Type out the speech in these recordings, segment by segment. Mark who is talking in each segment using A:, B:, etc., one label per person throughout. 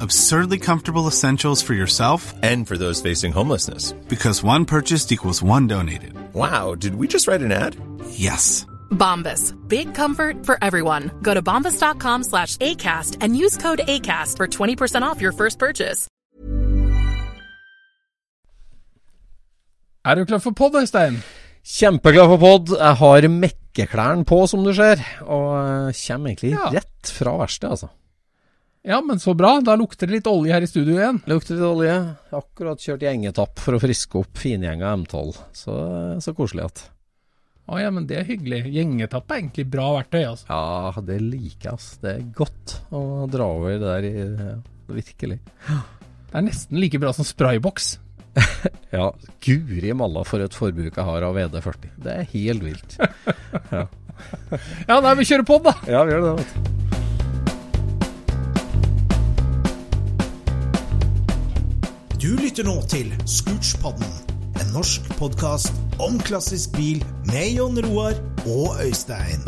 A: Absurdly comfortable essentials for yourself
B: and for those facing homelessness.
A: Because one purchased equals one donated.
B: Wow, did we just write an ad?
A: Yes.
C: Bombas. Big comfort for everyone. Go to bombas.com slash ACAST and use code ACAST for 20% off your first purchase.
D: Er du klar for pod, Øystein?
E: Kjempeglad for pod. Jeg har mekkeklærne på, som du ser, og kommer egentlig
D: Ja.
E: rett fra verkstedet, altså.
D: Ja, men så bra. Da lukter det litt olje her i studio igjen.
E: Lukter litt olje. Akkurat kjørt gjengetapp for å friske opp fingjenga M12. Så, så koselig at.
D: Å ja, men det er hyggelig. Gjengetapp er egentlig bra verktøy, altså.
E: Ja, det liker jeg, altså. Det er godt å dra over det der i ja, Virkelig.
D: Det er nesten like bra som sprayboks.
E: Ja, guri malla for et forbruk jeg har av VD40. Det er helt vilt.
D: Ja, nei, vi kjører på, da.
E: Ja, vi gjør det, vet du.
F: Du lytter nå til Scootspodden, en norsk podkast om klassisk bil med Jon Roar og Øystein.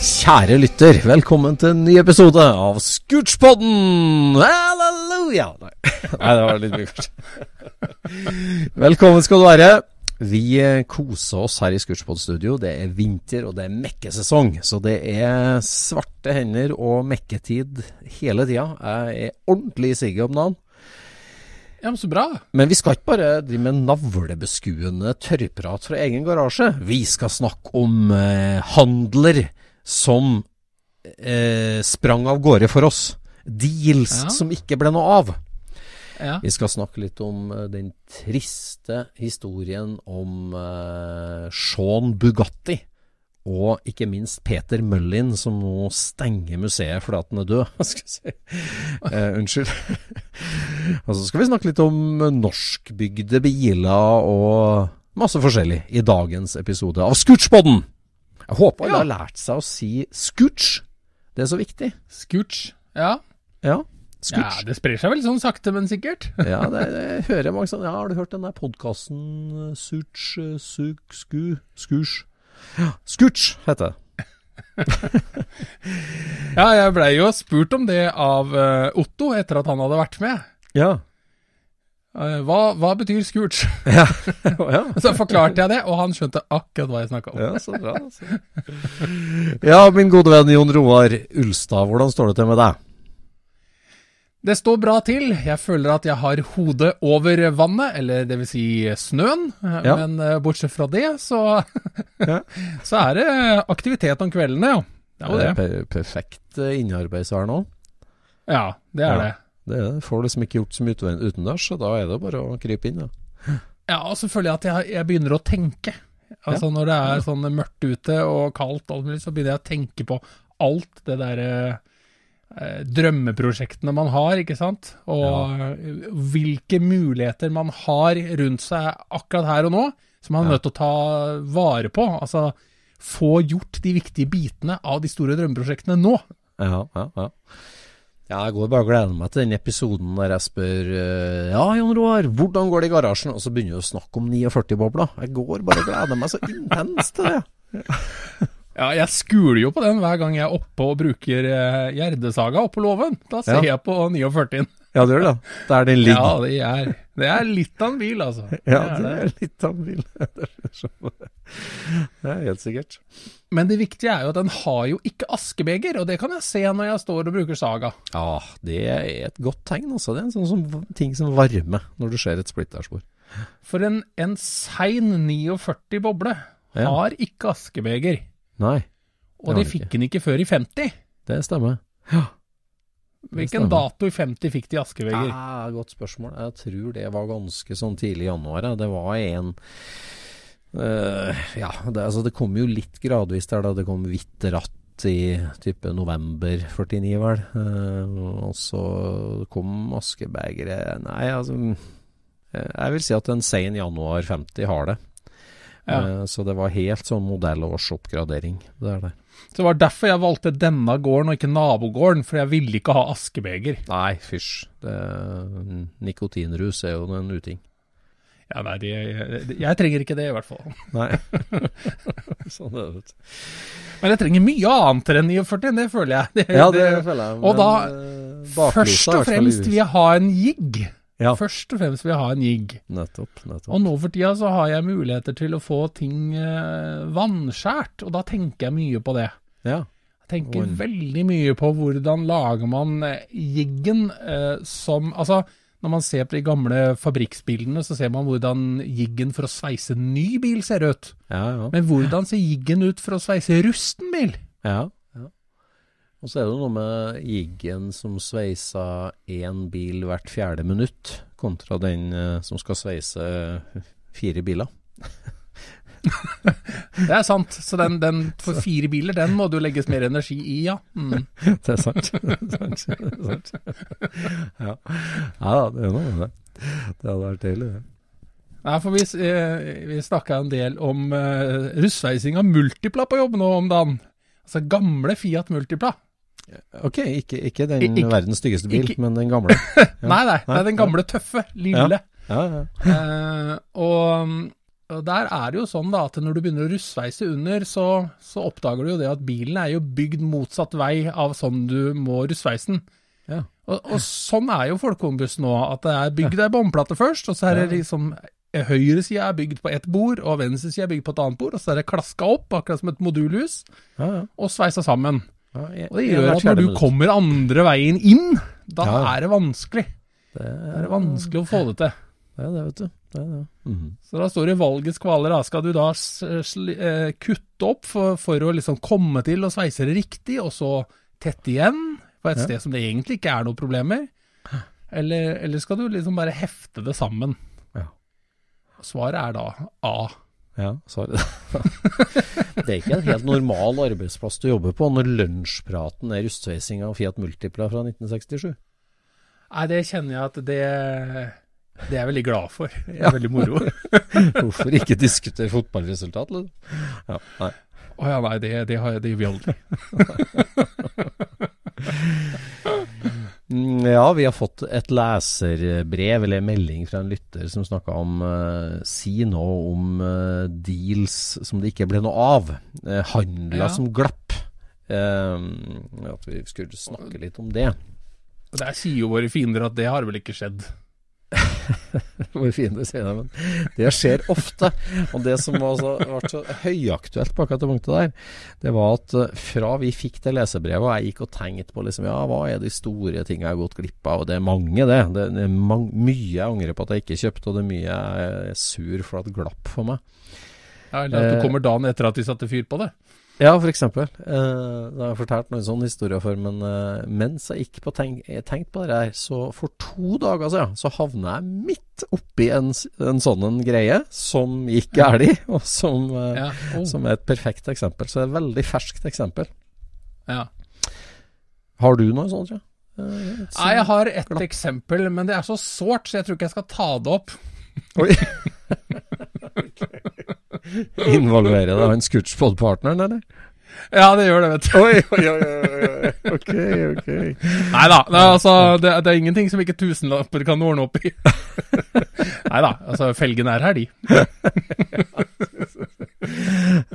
E: Kjære lytter, velkommen til en ny episode av Scootspodden! Halleluja! Nei. Nei, det var litt mye, kanskje. Velkommen skal du være. Vi koser oss her i Scootspod-studio. Det er vinter, og det er mekkesesong. Så det er svarte hender og mekketid hele tida. Jeg er ordentlig sigge om dagen.
D: Ja, men så bra.
E: Men vi skal ikke bare drive med navlebeskuende tørrprat fra egen garasje. Vi skal snakke om eh, handler som eh, sprang av gårde for oss. Deals
D: Ja.
E: som ikke ble noe av.
D: Ja.
E: Vi skal snakke litt om eh, den triste historien om uh, Sean Bugatti. Og ikke minst Peter Møllin, som nå stenger museet fordi at han er død. Si. Eh, unnskyld. og så skal vi snakke litt om norskbygde biler og masse forskjellig i dagens episode av Scootspodden. Jeg håper alle
D: Ja.
E: har lært seg å si scooch. Det er så viktig.
D: Scooch. Ja.
E: Ja,
D: ja, det sprer seg vel sånn sakte, men sikkert.
E: Ja, det, det hører jeg mange sånn Ja, har du hørt den der podkasten Such, Suk, Sku, Skurs? Ja, Scooch heter det.
D: Ja, jeg blei jo spurt om det av eh, Otto etter at han hadde vært med.
E: Ja.
D: Eh, hva, hva betyr scooch?
E: ja. ja.
D: Så forklarte jeg det, og han skjønte akkurat hva jeg snakka om.
E: Ja, så bra. Så. Ja, min gode venn Jon Roar Ulstad, hvordan står det til med deg?
D: Det står bra til. Jeg føler at jeg har hodet over vannet, eller det vil si snøen.
E: Ja.
D: Men eh, bortsett fra det, så,
E: Ja.
D: så er det aktivitet om kveldene, jo. Det er jo det.
E: Per perfekt eh, innarbeidsvær nå.
D: Ja, det er
E: Ja.
D: det.
E: Det er det. Får liksom ikke gjort så mye utendørs, så da er det bare å krype inn. Ja,
D: Ja, og så føler jeg at jeg, jeg begynner å tenke. Altså Når det er sånn mørkt ute og kaldt, så begynner jeg å tenke på alt det derre eh, drømmeprosjektene man har, ikke sant? Og ja. hvilke muligheter man har rundt seg akkurat her og nå, som man er
E: Ja.
D: nødt til å ta vare på. Altså få gjort de viktige bitene av de store drømmeprosjektene nå.
E: Ja, ja, ja. Ja, jeg går bare og gleder meg til den episoden der jeg spør eh, Ja, Jon Roar, hvordan går det i garasjen? Og så begynner vi å snakke om 49-bobler. Jeg går bare og gleder meg så intenst til det.
D: Ja, jeg skuler jo på den hver gang jeg er oppe og bruker uh, Gjerdesaga oppå låven. Da ser
E: Ja.
D: jeg på 49-en.
E: Ja, det gjør det. Der den
D: Ja,
E: ligger.
D: det er, det er litt av en bil, altså.
E: Ja,
D: Det er
E: det er litt av en bil. Det er helt sikkert.
D: Men det viktige er jo at den har jo ikke askebeger, og det kan jeg se når jeg står og bruker Saga.
E: Ja, det er et godt tegn, altså. Det er en sånn som, ting som varmer når du ser et splitterspor.
D: For en, en sein 49 boble
E: Ja.
D: har ikke askebeger,
E: Nei,
D: og de fikk
E: ikke.
D: den ikke før i 50.
E: det stemmer. Ja.
D: Hvilken
E: stemmer.
D: dato i 50 fikk de askebeger?
E: Ja, godt spørsmål. Jeg tror det var ganske sånn tidlig i januar. Det var en eh, Ja, det, altså det kom jo litt gradvis der da det kom hvitt ratt i type november 49, vel. Uh, og så kom askebegeret Nei, altså Jeg vil si at en sen januar 50 har det.
D: Ja.
E: Eh, så det var helt sånn modellårsoppgradering. Det er det.
D: Så det var derfor jeg valgte denne gården og ikke nabogården, for jeg ville ikke ha askebeger.
E: Nei, fysj. Det, nikotinrus er jo en uting.
D: Ja, nei, de, jeg trenger ikke det i hvert fall.
E: Nei. sånn er det.
D: Men jeg trenger mye annet enn 49, det føler jeg. Det,
E: Ja, det føler jeg.
D: og da,
E: eh,
D: Først og fremst vil jeg ha en jigg.
E: Ja.
D: Først og fremst vil jeg ha en jigg.
E: Nettopp. nettopp.
D: Og nå for tida så har jeg muligheter til å få ting eh, vannskjært, og da tenker jeg mye på det.
E: Ja.
D: Jeg tenker
E: Og
D: veldig mye på hvordan lager man eh, jiggen eh, som Altså, når man ser på de gamle fabrikksbildene, så ser man hvordan jiggen for å sveise ny bil ser ut.
E: Ja, ja.
D: Men hvordan ser jiggen ut for å sveise rusten bil?
E: ja. Og så er det noe med jiggen som sveiser én bil hvert fjerde minutt, kontra den eh, som skal sveise fire biler.
D: Det er sant. Så den, den for fire biler, den må det jo legges mer energi i, ja. Mm.
E: Det er sant. Det er sant. Det er sant. Ja. ja, det er noe med det. Det hadde vært deilig, det.
D: Nei, for vi, eh, vi snakka en del om eh, russveising av Multipla på jobb nå om dagen. Altså gamle Fiat Multipla.
E: Ok, ikke, ikke den
D: Ik- ikke-
E: verdens styggeste bil,
D: ikke-
E: men den gamle.
D: Nei, nei, det er den gamle tøffe, lille.
E: Ja, ja.
D: Eh, og, og der er det jo sånn da at når du begynner å russveise under, så, så oppdager du jo det at bilen er jo bygd motsatt vei av sånn du må russveise den.
E: Ja.
D: Og, og sånn er jo folkehåndbuss nå, at det er bygd ei båndplate først, og så er det liksom Høyre side er bygd på ett bord, og venstre side er bygd på et annet bord, og så er det klaska opp, akkurat som et modulhus,
E: ja, ja.
D: og sveisa sammen.
E: Ja jeg-
D: Og det gjør at når du kommer andre veien inn, da
E: Ja.
D: er det vanskelig.
E: Det
D: er det vanskelig å få det til.
E: Det er det, vet du. Det er det. -hmm.
D: Så da står det i valgets kvaler, da skal du da sli- eh, kutte opp for, for å liksom komme til å sveise det riktig, og så tette igjen på et
E: Ja.
D: sted som det egentlig ikke er noen problemer? Eller, eller skal du liksom bare hefte det sammen?
E: Ja.
D: Svaret er da A.
E: Ja, sorry. det er ikke en helt normal arbeidsplass du jobber på når lunsjpraten er rustsveisinga av Fiat Multipla fra 1967.
D: Nei, det kjenner jeg at det det er jeg veldig glad for. Det er veldig moro.
E: Hvorfor ikke diskutere fotballresultat? Liksom? Ja, nei.
D: Å ja, nei, det, det, har jeg, det gjør vi aldri.
E: Mm, Ja, vi har fått et leserbrev eller melding fra en lytter som snakka om uh, Si noe om uh, deals som det ikke ble noe av. Uh, handler
D: Ja.
E: som glapp. At vi skulle snakke litt om det.
D: Der sier jo våre fiender at det har vel ikke skjedd.
E: Hvor fin du sier det, men det skjer ofte. Og det som var så, ble så høyaktuelt på akkurat det punktet der, det var at eh, fra vi fikk det lesebrevet, og jeg gikk og tenkte på liksom, ja, hva er de store tingene jeg har gått glipp av? Og det er mange, det. Det, er mye jeg angrer på at jeg ikke kjøpte, og det er mye jeg er sur for at glapp for meg.
D: Ja, eller at
E: Eh,
D: du kommer dagen etter at de satte fyr på det.
E: Ja, eksempel. Eh, da har jeg fortalt noen sånne historier før, men eh, mens jeg ikke på tenk, jeg tenkte på det her, så for to dager siden så havna jeg midt oppi en, en sånn en greie som gikk galt, og som, eh,
D: Ja. Oh.
E: som er et perfekt eksempel. Så det er et veldig ferskt eksempel.
D: ja.
E: Har du noe sånt, ja? jeg? et
D: Nei, jeg har ett
E: glapp.
D: eksempel, men det er så sårt, så jeg tror ikke jeg skal ta det opp.
E: Oi. Involverer det han Scootspod-partneren, eller?
D: Ja, det gjør det, vet du.
E: Oi, oi, oi, oi. Ok, ok.
D: Nei da, det, altså, det, det er ingenting som ikke tusenlapper kan ordne opp i. Nei da, altså felgen er her, de.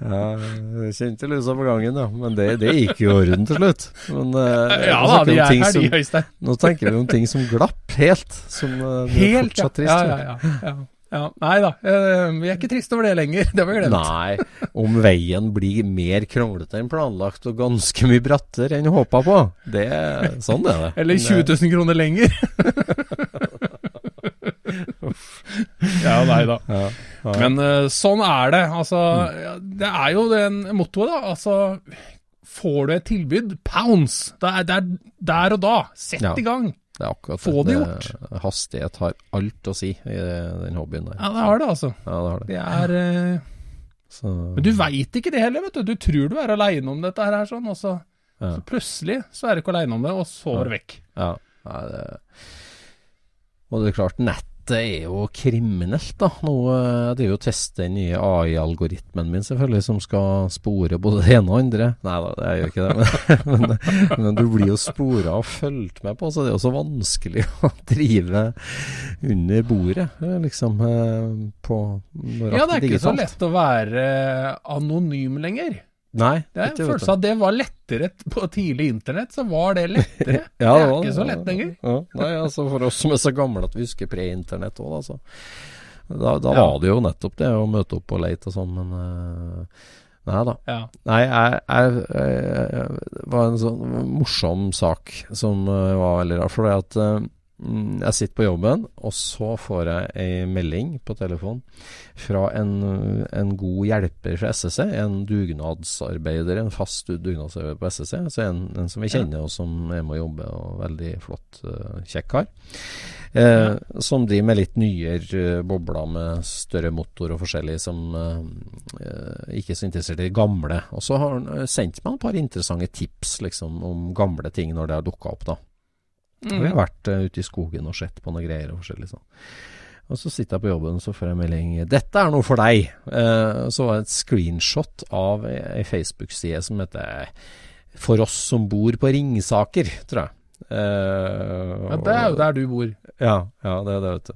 E: Ja, jeg kjente lusa på gangen, ja. Men det, det gikk jo i orden til slutt. Men, uh,
D: Ja da, de er her,
E: som, de,
D: Øystein.
E: Nå tenker vi om ting som glapp helt. Som uh,
D: Helt,
E: fortsatt trist.
D: ja, ja, ja, ja, ja. Nei da, eh, vi er ikke triste over det lenger. Det har vi glemt.
E: Nei, om veien blir mer kronglete enn planlagt og ganske mye brattere enn håpa på. Det, sånn er det.
D: Eller 20 000 kroner lenger. ja, nei da.
E: Ja, ja.
D: Men eh, sånn er det. Altså, det er jo den mottoet, da. Altså, får du et tilbud, pounds! Det er, det er der og da. Sett
E: Ja.
D: i gang.
E: Det er akkurat
D: få det
E: Hastighet har alt å si i den hobbyen der.
D: Ja, det har det, altså.
E: Ja, det har det.
D: Det er eh,
E: Så,
D: Men du veit ikke det heller, vet du. Du tror du er aleine om dette her, sånn, og så,
E: Ja.
D: så plutselig så er du ikke aleine om det, og så er det vekk.
E: Ja, nei, det Og det er klart, nettet er jo kriminelt, da. Nå eh, jeg driver jo og tester den nye AI-algoritmen min, selvfølgelig, som skal spore både det ene og andre. Nei da, jeg gjør ikke det. Men, men, men du blir jo spora og fulgt med på, så det er jo så vanskelig å drive under bordet, eh, liksom. eh, På
D: Ja, det er ikke så lett å være anonym lenger.
E: Nei,
D: Det er en følelse av at det var lettere på tidlig internett, så var det lettere.
E: Ja,
D: det er ikke så lett lenger.
E: Ja, nei, altså For oss som er så gamle at vi husker pre-internett òg, altså. Da, da
D: Ja.
E: var det jo nettopp det å møte opp og leite og sånn, men uh, Nei da.
D: Ja.
E: Nei, jeg, jeg, jeg, det var en sånn morsom sak som uh, var veldig rar. For det at mm, jeg sitter på jobben, og så får jeg ei melding på telefon fra en, en god hjelper fra SSC. En dugnadsarbeider, en fast dugnadsarbeider på SSC. Altså en, en som vi kjenner, og som er med å jobbe, og veldig flott, uh, kjekk kar. Eh, Som driver med litt nyere eh, bobler med større motor og forskjellig, som eh, eh, ikke er så interessert i gamle. Og så har han eh, sendt meg et par interessante tips liksom, om gamle ting når det har dukka opp. da. Og Vi har vært uh, ute i skogen og sett på noen greier og forskjellig sånn. Og så sitter jeg på jobben så får jeg melding 'Dette er noe for deg'. Uh, så var det et screenshot av ei Facebook-side som heter 'For oss som bor på Ringsaker', tror jeg. Uh,
D: Ja, det er jo der du bor.
E: ja, ja, det er det, vet du.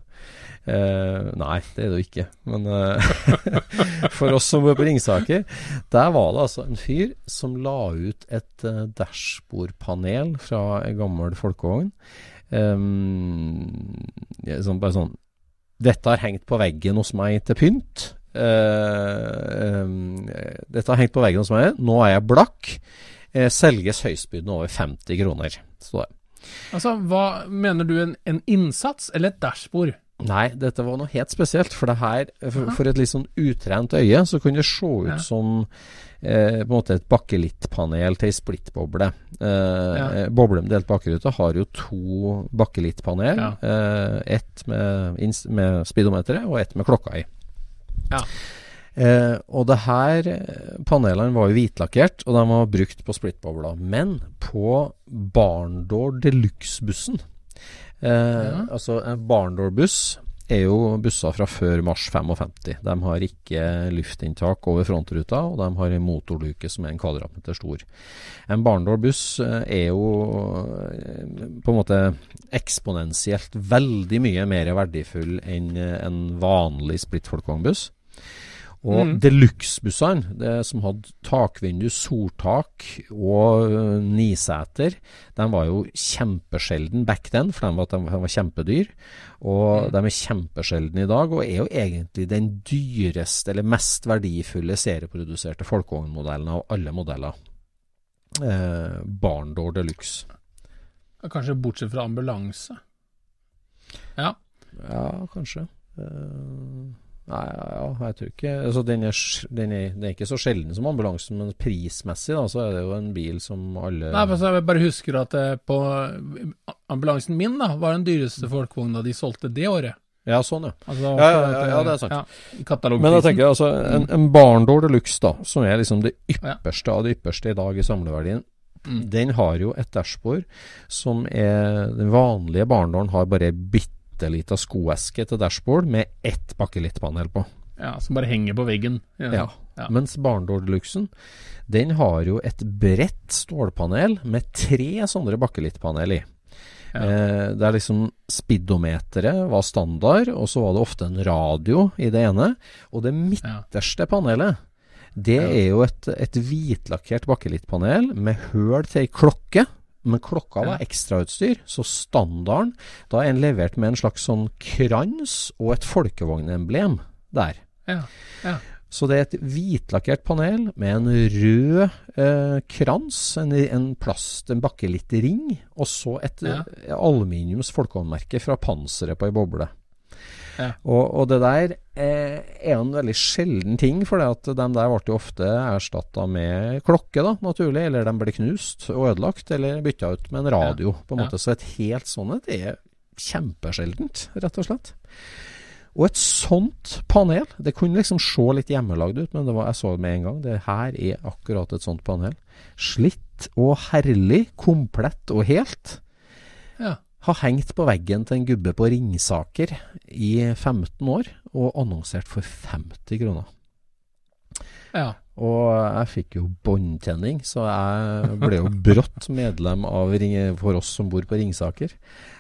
E: Eh, nei, det er det jo ikke. Men eh, for oss som bor på Ringsaker, der var det altså en fyr som la ut et uh, dashbordpanel fra en gammel folkevogn. Um, sånn, bare sånn Dette har hengt på veggen hos meg til pynt. Um, dette har hengt på veggen hos meg. Nå er jeg blakk. Selges høystbydende over 50 kroner. Det.
D: Altså, hva Mener du en, en innsats eller et dashbord?
E: Nei, dette var noe helt spesielt. For det her, for, for et litt sånn utrent øye, så kunne det se ut
D: Ja.
E: som eh, på en måte et bakkelittpanel til ei splittboble. Eh,
D: Ja.
E: eh, Boble med delt bakkerute har jo to bakkelittpanel.
D: Ja.
E: Eh, ett med, med speedometeret og ett med klokka i.
D: Ja.
E: Eh, og det her eh, panelene var jo hvitlakkert, og de var brukt på splittbobla. Men på Barndor Deluxe-bussen eh, Altså, en Barndor-buss er jo busser fra før mars 55. De har ikke luftinntak over frontruta, og de har en motorluke som er en kvadratmeter stor. En Barndor-buss eh, er jo eh, på en måte eksponentielt veldig mye mer verdifull enn eh, en vanlig splittfolkvognbuss. Og
D: Mm.
E: deluxe-bussene, som hadde takvindu, soltak og uh, niseter, de var jo kjempesjelden back then, for de var, de var kjempedyr. Og de er kjempesjelden i dag, og er jo egentlig den dyreste eller mest verdifulle serieproduserte folkevognmodellen av alle modeller. Eh, Barndor Deluxe.
D: Kanskje bortsett fra ambulanse? Ja.
E: Ja, kanskje. Eh, Nei, ja, jeg tror ikke altså, den, er, den, er, den er ikke så sjelden som ambulansen, men prismessig da, så er det jo en bil som alle
D: Nei, men så Jeg bare husker at eh, på ambulansen min da, var den dyreste folkevogna de solgte det året.
E: Ja, sånn, ja.
D: Altså,
E: Ja, ja, ja, ja, det er sant.
D: Ja.
E: Men jeg tenker altså, en, en Barndor Deluxe, da, som er liksom det ypperste av det ypperste i dag i samleverdien,
D: Mm.
E: den har jo et dashbord som er Den vanlige Barndoren har bare bitte lita skoeske til dashbord med ett bakkelittpanel på.
D: Ja, Som bare henger på veggen.
E: Ja.
D: Ja.
E: Mens Barndor Deluxen, den har jo et bredt stålpanel med tre sånne bakkelittpanel i.
D: Ja.
E: Eh, der liksom speedometeret var standard, og så var det ofte en radio i det ene. Og det midterste panelet, det
D: Ja.
E: er jo et, et hvitlakkert bakkelittpanel med høl til ei klokke. Men klokka var ekstrautstyr, så standarden Da er en levert med en slags sånn krans og et folkevognemblem der.
D: Ja. ja.
E: Så det er et hvitlakkert panel med en rød eh, krans, en, en plast, en bakkelittring, og så et
D: Ja.
E: eh, aluminiums folkevognmerke fra panseret på ei boble.
D: Ja.
E: Og, og det der eh, er en veldig sjelden ting, for de der ble jo ofte erstatta med klokke, da, naturlig. Eller de ble knust og ødelagt, eller bytta ut med en radio, på en
D: Ja.
E: måte. Så et helt sånt er kjempesjeldent, rett og slett. Og et sånt panel, det kunne liksom se litt hjemmelagd ut, men det var, jeg så det med en gang. Det her er akkurat et sånt panel. Slitt og herlig, komplett og helt.
D: Ja.
E: Har hengt på veggen til en gubbe på Ringsaker i 15 år, og annonsert for 50 kroner.
D: ja.
E: Og jeg fikk jo båndtenning, så jeg ble jo brått medlem av Ring for oss som bor på Ringsaker.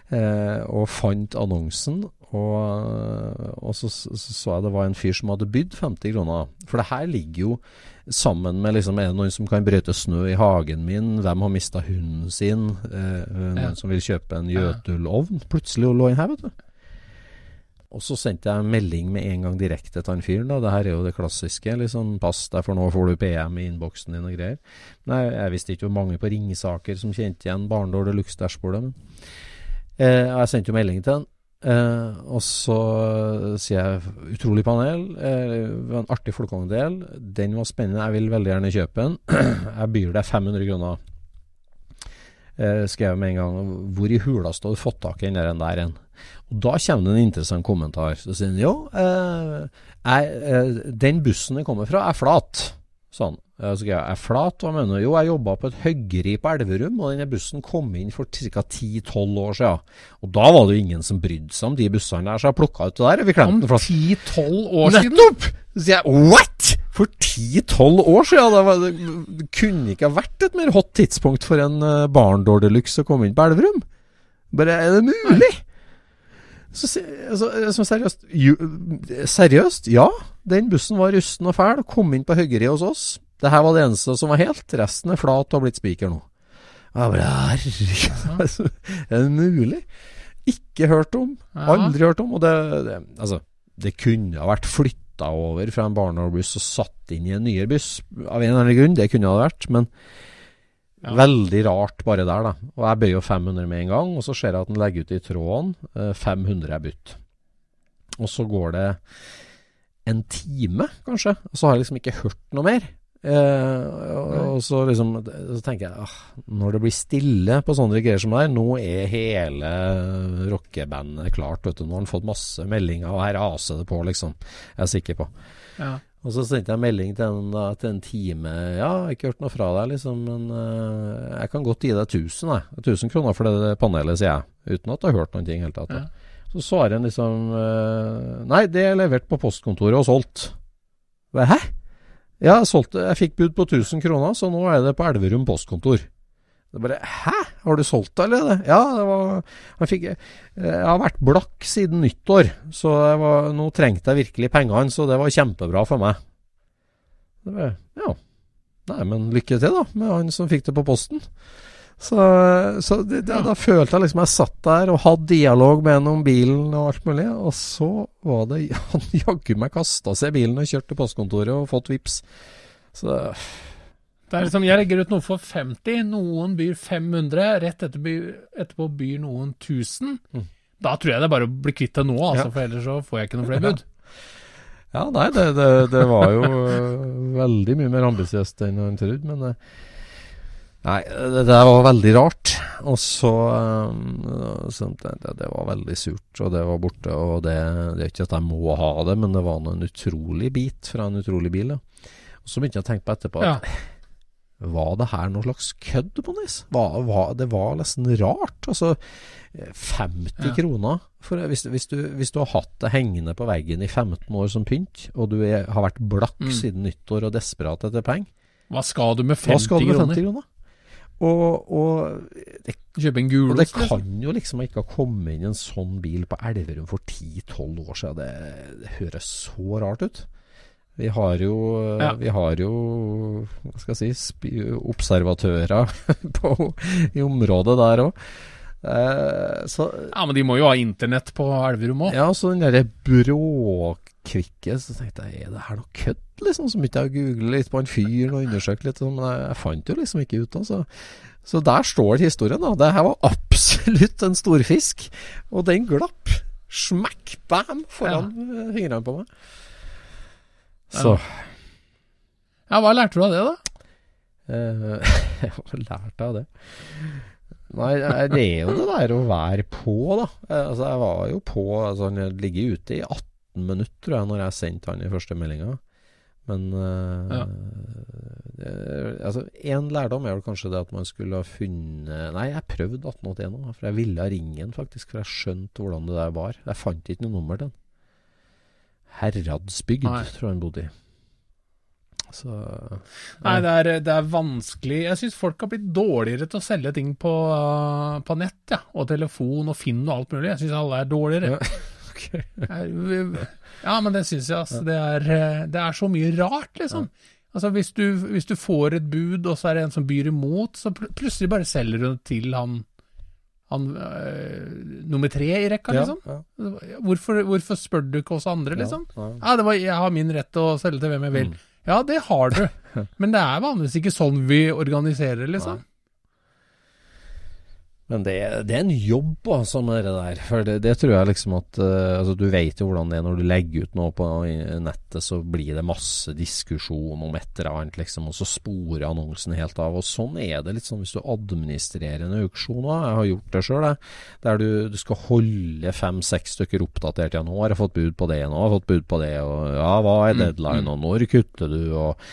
E: Eh, og fant annonsen, og, og så så så jeg det var en fyr som hadde bydd 50 kroner. For det her ligger jo sammen med liksom, Er det noen som kan brøyte snø i hagen min? Hvem har mista hunden sin? Eh, noen
D: Ja.
E: som vil kjøpe en Jøtulovn? Plutselig lå den her, vet du. Og så sendte jeg en melding med en gang direkte til han fyren. da. Det her er jo det klassiske. liksom, Pass deg, for nå får du PM i innboksen din og greier. Nei, jeg visste ikke hvor mange på Ringsaker som kjente igjen Barndor Deluxe-dashbordet. eh, Jeg sendte jo melding til han. Eh, og så sier jeg utrolig panel. Eh, en artig folkevogndel. Den var spennende. Jeg vil veldig gjerne kjøpe den. jeg byr deg 500 kroner. Eh, skrev jeg med en gang. Hvor i huleste har du fått tak i den der, en? Og Da kommer det en interessant kommentar. Så sier han jo, eh, jeg, eh, den bussen den kommer fra er flat. Sånn. Jeg skrev, er flat? Hva mener du? Jo, jeg jobba på et høggeri på Elverum, og denne bussen kom inn for ca. 10-12 år siden. Og da var det jo ingen som brydde seg om de bussene der, så jeg plukka ut det der. Vi klemte den flatt.
D: 10-12 år siden?
E: Nettopp! Så sier jeg what?! For 10-12 år siden? Det, var, det kunne ikke ha vært et mer hot tidspunkt for en uh, Barndor Deluxe å komme inn på Elverum. Bare, er det mulig? Så, altså, altså, seriøst, seriøst? Ja, den bussen var rusten og fæl. Kom inn på høggeriet hos oss. Det her var det eneste som var helt. Resten er flat og har blitt spiker nå. Jeg bare, herregud, er det mulig? Ikke hørt om. Aldri hørt om. Og det, det, altså, det kunne ha vært flytta over fra en barnehagebuss og satt inn i en nyere buss. Av en eller annen grunn. Det kunne ha vært. Men
D: Ja.
E: veldig rart bare der, da. Og jeg bøyer jo 500 med en gang, og så ser jeg at den legger ut i tråden. eh, 500 er budt. Og så går det en time, kanskje, og så har jeg liksom ikke hørt noe mer. Eh, og, og så liksom Så tenker jeg ah, når det blir stille på sånne greier som det her, nå er hele rockebandet klart, vet du. Nå har han fått masse meldinger, og her raser det på, liksom. Jeg er sikker på.
D: Ja.
E: Og så sendte jeg melding til en, da, til en time. Ja, jeg har ikke hørt noe fra deg, liksom, men uh, jeg kan godt gi deg 1000, jeg. 1000 kroner for det panelet, sier jeg. Uten at jeg har hørt noen ting i det hele tatt. Ja. Så svarer han liksom uh, Nei, det er levert på postkontoret og solgt. Hva, Hæ? Ja, jeg, solgte, jeg fikk bud på 1000 kroner, så nå er det på Elverum postkontor. Det bare Hæ? Har du solgt det eller? Ja, det var jeg, fikk, jeg har vært blakk siden nyttår, så var, nå trengte jeg virkelig pengene, så det var kjempebra for meg. Det bare, ja. Nei, men lykke til, da, med han som fikk det på posten. Så, så det, det, da følte jeg liksom jeg satt der og hadde dialog med henne om bilen og alt mulig, og så var det Han jaggu meg kasta seg i bilen og kjørt til postkontoret og fått vips. Så
D: Det er liksom, Jeg legger ut noe for 50, noen byr 500, rett etterpå, etterpå byr noen 1000.
E: Mm.
D: Da tror jeg det er bare å bli kvitt det nå, altså,
E: Ja.
D: for ellers så får jeg ikke noe flere bud.
E: Ja, nei, det, det, det var jo øh, veldig mye mer ambisiøst enn han trodde, men øh, Nei, det, der var veldig rart. Og så, øh, så det, det var veldig surt, og det var borte. Og det, det er ikke at jeg må ha det, men det var en utrolig bit fra en utrolig bil. Ja. Og så begynte jeg å tenke på etterpå at
D: Ja.
E: Var det her noe slags kødd på? Var- var- Det var nesten rart. Altså, eh, 50
D: Ja.
E: kroner for, hvis, hvis, du, hvis du har hatt det hengende på veggen i 15 år som pynt, og du er, har vært blakk
D: Mm.
E: siden nyttår og desperat etter penger,
D: Hva skal du med 50
E: skal du med
D: kroner?
E: 50? Og, og det
D: Kjøpe en
E: og det kan
D: liksom?
E: jo liksom ikke ha kommet inn en sånn bil på Elverum for 10-12 år siden. Det, det høres så rart ut. Vi har jo,
D: Ja.
E: vi har jo hva skal jeg si, observatører på, i området der òg. Eh,
D: Ja, men de må jo ha internett på Elverum òg.
E: ja, så den derre bråkvikke, så tenkte jeg er det her noe kødd, liksom? Så begynte jeg å google litt på han fyren og undersøke litt, sånn, men jeg, jeg fant jo liksom ikke ut. Altså. Så der står historien, da. Det her var absolutt en storfisk, og den glapp. Smekk, bam, foran fingrene på meg. Så
D: Ja, hva lærte du av det, da?
E: eh, Jeg har lært av det. Nei, det er jo det der å være på, da. Eh, Altså, jeg var jo på altså, Han ligger ute i 18 minutter, tror jeg, når jeg sendte han i første meldinga. Men uh,
D: Ja.
E: det, altså, En lærdom er vel kanskje det at man skulle ha funnet Nei, jeg prøvde 1881 òg, for jeg ville ringe den faktisk, for jeg skjønte hvordan det der var. Jeg fant ikke noe nummer til den. Heradsbygd,
D: Nei.
E: tror jeg han bodde i. Så
D: Nei, det er, det er vanskelig Jeg syns folk har blitt dårligere til å selge ting på, på nett, ja. Og telefon og Finn og alt mulig. Jeg syns alle er dårligere. Jeg- Ja, men det syns jeg, altså. Det er, eh, det er så mye rart, liksom. Altså, hvis du, hvis du får et bud, og så er det en som byr imot, så pl plutselig bare selger du det til han, han øh, nummer tre i rekka, liksom.
E: ja.
D: Hvorfor, hvorfor spør du ikke oss andre, liksom?
E: Ja, ja.
D: Det var, jeg har min rett til å selge til hvem jeg vil.
E: Mm.
D: Ja, det har du, men det er vanligvis ikke sånn vi organiserer, liksom.
E: Men det, det er en jobb altså med det der. For det, det tror jeg liksom at uh, altså Du vet jo hvordan det er når du legger ut noe på nettet, så blir det masse diskusjon om et eller annet, liksom, og så sporer annonsen helt av. Og sånn er det litt sånn hvis du administrerer en auksjon òg. Jeg har gjort det sjøl. Der du, du skal holde fem-seks stykker oppdatert. Ja, nå har jeg fått bud på det, nå har jeg fått bud på det, og ja, hva er
D: Mm,
E: deadline, og når kutter du, og,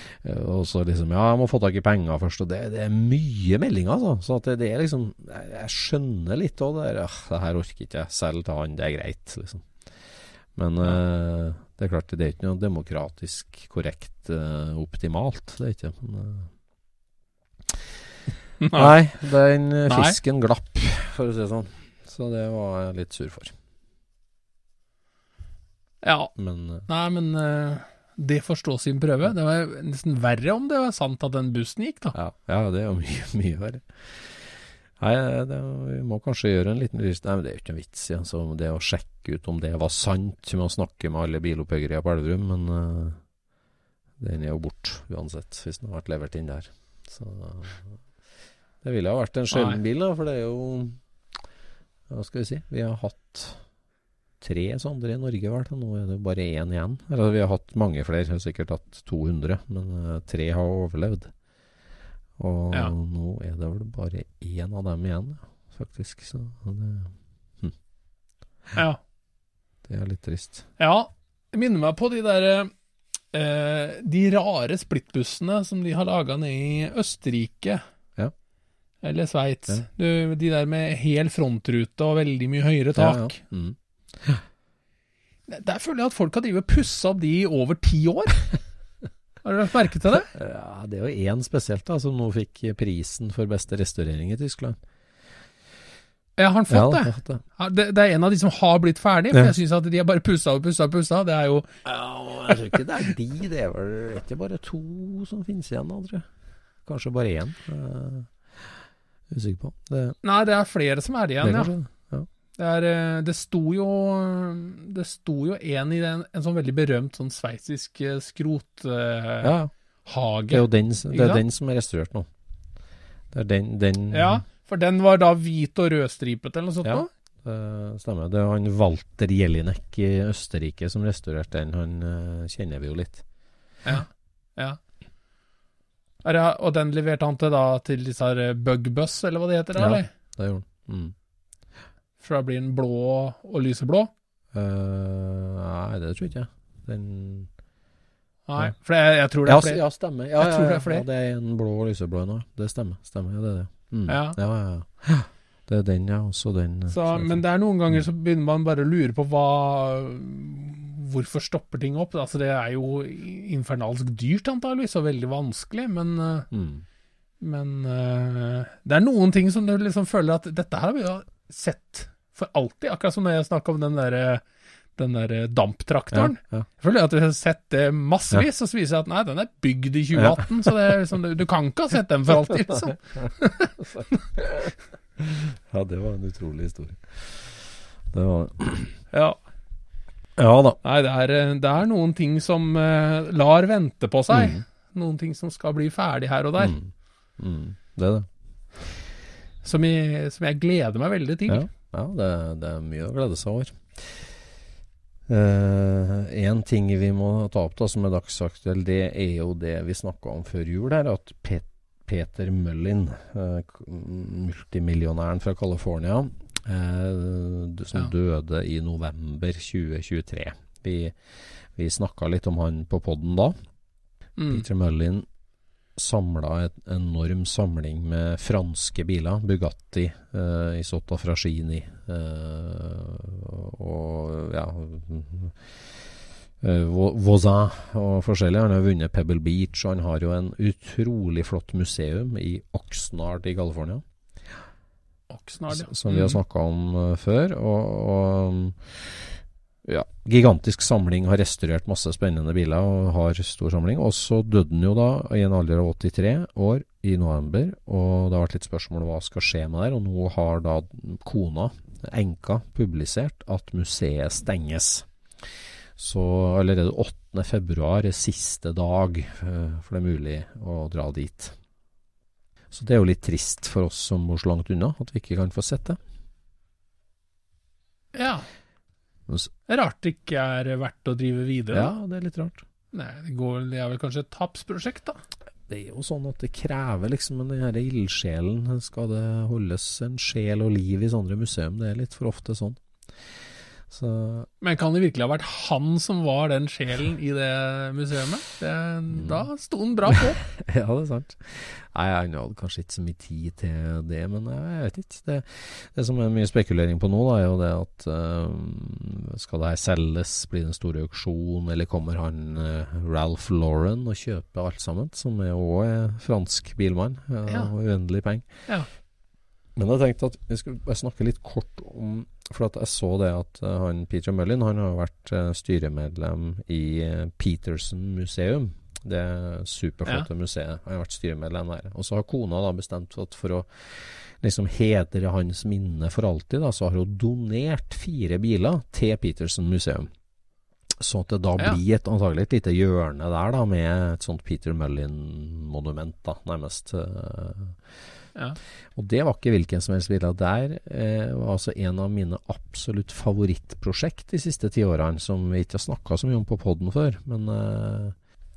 E: og så liksom Ja, jeg må få tak i penger først, og det, det er mye meldinger, altså. Så det, det er liksom Jeg, jeg skjønner litt òg det der. Ja, det her orker ikke jeg. Selv til han, det er greit, liksom. Men uh, det er klart, det er ikke noe demokratisk korrekt uh, optimalt. Det er ikke men, eh, Nei, den fisken
D: Nei.
E: glapp, for å si det sånn. Så det var jeg litt sur for.
D: Ja,
E: Men uh,
D: nei, men uh, det får stå sin prøve. Det var nesten verre om det var sant at den bussen gikk, da.
E: ja, ja, det er jo mye, mye verre. Nei, det, vi må kanskje gjøre en liten rist. Nei, men det er jo ikke noe vits i altså, det å sjekke ut om det var sant med å snakke med alle bilopphuggere på Elverum, men uh, den er jo borte uansett, hvis den har vært levert inn der. Så det ville ha vært en sjelden bil, da, for det er jo Hva skal vi si? Vi har hatt tre sånne i Norge, vel. Nå er det jo bare én igjen. Eller vi har hatt mange flere, sikkert hatt 200, men uh, tre har overlevd. Og
D: Ja.
E: nå er det vel bare én av dem igjen, faktisk. Så det,
D: Ja.
E: det er litt trist.
D: Ja, det minner meg på de der eh, De rare splittbussene som de har laga nede i Østerrike.
E: Ja.
D: Eller Sveits.
E: Ja.
D: De der med hel frontrute og veldig mye høyere tak.
E: Ja, ja. Mm.
D: Der føler jeg at folk har drevet og pussa opp de i over ti år. har du lagt merke til det?
E: Ja, det er jo én spesielt da, som nå fikk prisen for beste restaurering i Tyskland.
D: Ja, har han fått
E: ja,
D: det?
E: fått det.
D: Ja, det? Det er en av de som har blitt ferdig, for
E: Ja.
D: jeg syns at de har bare pussa og pussa og pussa. Det er jo
E: Ja, jeg tror ikke det er de. Det er vel ikke bare to som finnes igjen da, tror jeg. Kanskje bare én. Uh, usikker på. Det,
D: Nei, det er flere som er igjen, ja. Det, er, eh, det sto jo Det sto jo en i den, en sånn veldig berømt sånn sveitsisk eh, skrothage.
E: Ja, det er jo den, det er den som er restaurert nå. Det er den, den
D: Ja, for den var da hvit og rødstripet eller noe sånt
E: Ja. Det stemmer. Det er han Walter Jelinek i Østerrike som restaurerte den. Han eh, kjenner vi jo litt.
D: Ja. ja. Og den leverte han til da til disse her eh, Bugbus, eller hva det heter? Der,
E: Ja.
D: eller?
E: Det gjorde han. Mm.
D: For da blir den blå og lyseblå?
E: Uh, nei, det tror ikke jeg. Den
D: Nei, for jeg, jeg tror det er flere.
E: ja stemmer. Ja,
D: Jeg tror
E: ja,
D: det er.
E: Ja, det er en blå og lyseblå òg. Det stemmer. stemmer. Ja, det er det. Mm.
D: Ja.
E: ja, ja, ja. Det er den, ja. Også den. eh,
D: Så, men det er noen ganger så begynner man bare å lure på hva Hvorfor stopper ting opp? Altså, det er jo infernalsk dyrt, antageligvis, og veldig vanskelig, men eh,
E: mm.
D: Men uh, det er noen ting som du liksom føler at dette her har vi jo sett for alltid. Akkurat som når jeg snakka om den derre den der damptraktoren.
E: Ja, ja.
D: Jeg føler at vi har sett det massevis, og så viser det at nei, den er bygd i 2018. Så det er liksom, du, kan ikke ha sett den for alltid, liksom.
E: ja, det var en utrolig historie. Det var
D: Ja.
E: Ja da.
D: Nei, det er, det er noen ting som uh, lar vente på seg.
E: Mm.
D: Noen ting som skal bli ferdig her og der.
E: Mm. Mm. Det er det.
D: Som, jeg, som jeg gleder meg veldig til.
E: Ja, ja det, det er mye å glede seg over. Én ting vi må ta opp da som er dagsaktuell, det er jo det vi snakka om før jul her, at Pet Peter Mullin, uh, multimillionæren fra California, uh, som
D: Ja.
E: døde i november 2023. Vi, vi snakka litt om han på podden da.
D: Mm.
E: Peter Mullin samla en enorm samling med franske biler. Bugatti, eh, Isotta Fraschini eh, og ja eh, Vo- Voisin og forskjellig. Han har vunnet Pebble Beach, og han har jo en utrolig flott museum i Oxnard i California.
D: Oxnard, ja.
E: Som vi har
D: Mm.
E: snakka om eh, før. Og, og ja, gigantisk samling, har restaurert masse spennende biler og har stor samling. Og så døde han jo da i en alder av 83 år i november, og det har vært litt spørsmål om hva skal skje med det. her, Og nå har da kona, enka, publisert at museet stenges. Så allerede 8. februar er siste dag eh, for det er mulig å dra dit. Så det er jo litt trist for oss som bor så langt unna, at vi ikke kan få sett det.
D: ja.
E: Men s-
D: Det er rart det ikke er verdt å drive videre.
E: Ja, det er litt rart.
D: Nei, det, går, det er vel kanskje et tapsprosjekt, da.
E: Det er jo sånn at det krever liksom den her ildsjelen. Skal det holdes en sjel og liv i sånne museum? Det er litt for ofte sånn. Så
D: Men kan det virkelig ha vært han som var den sjelen i det museet? Det, da sto han bra på.
E: Ja, det er sant. Nei, Han hadde kanskje ikke så mye tid til det, men jeg vet ikke. Det, det som er mye spekulering på nå, da, er jo det at øh, skal det her selges, blir det en stor auksjon, eller kommer han øh, Ralph Lauren og kjøper alt sammen, som er òg er fransk bilmann, ja,
D: Ja.
E: og uendelig penger.
D: Ja.
E: Men jeg tenkte at jeg skulle snakke litt kort om For at jeg så det at eh, han Peter Mullin han har vært eh, styremedlem i eh, Peterson museum. Det superflotte museet. Han har vært styremedlem der. Og så har kona da bestemt at for å liksom hedre hans minne for alltid, da, så har hun donert fire biler til Peterson museum. Så at det da
D: Ja.
E: blir et, antagelig et lite hjørne der da, med et sånt Peter Mullin-monument, da, nærmest. eh, Og det var ikke hvilken som helst bil. Der eh, var altså en av mine absolutt favorittprosjekt de siste ti årene, som vi ikke har snakka så mye om på poden før. Men eh,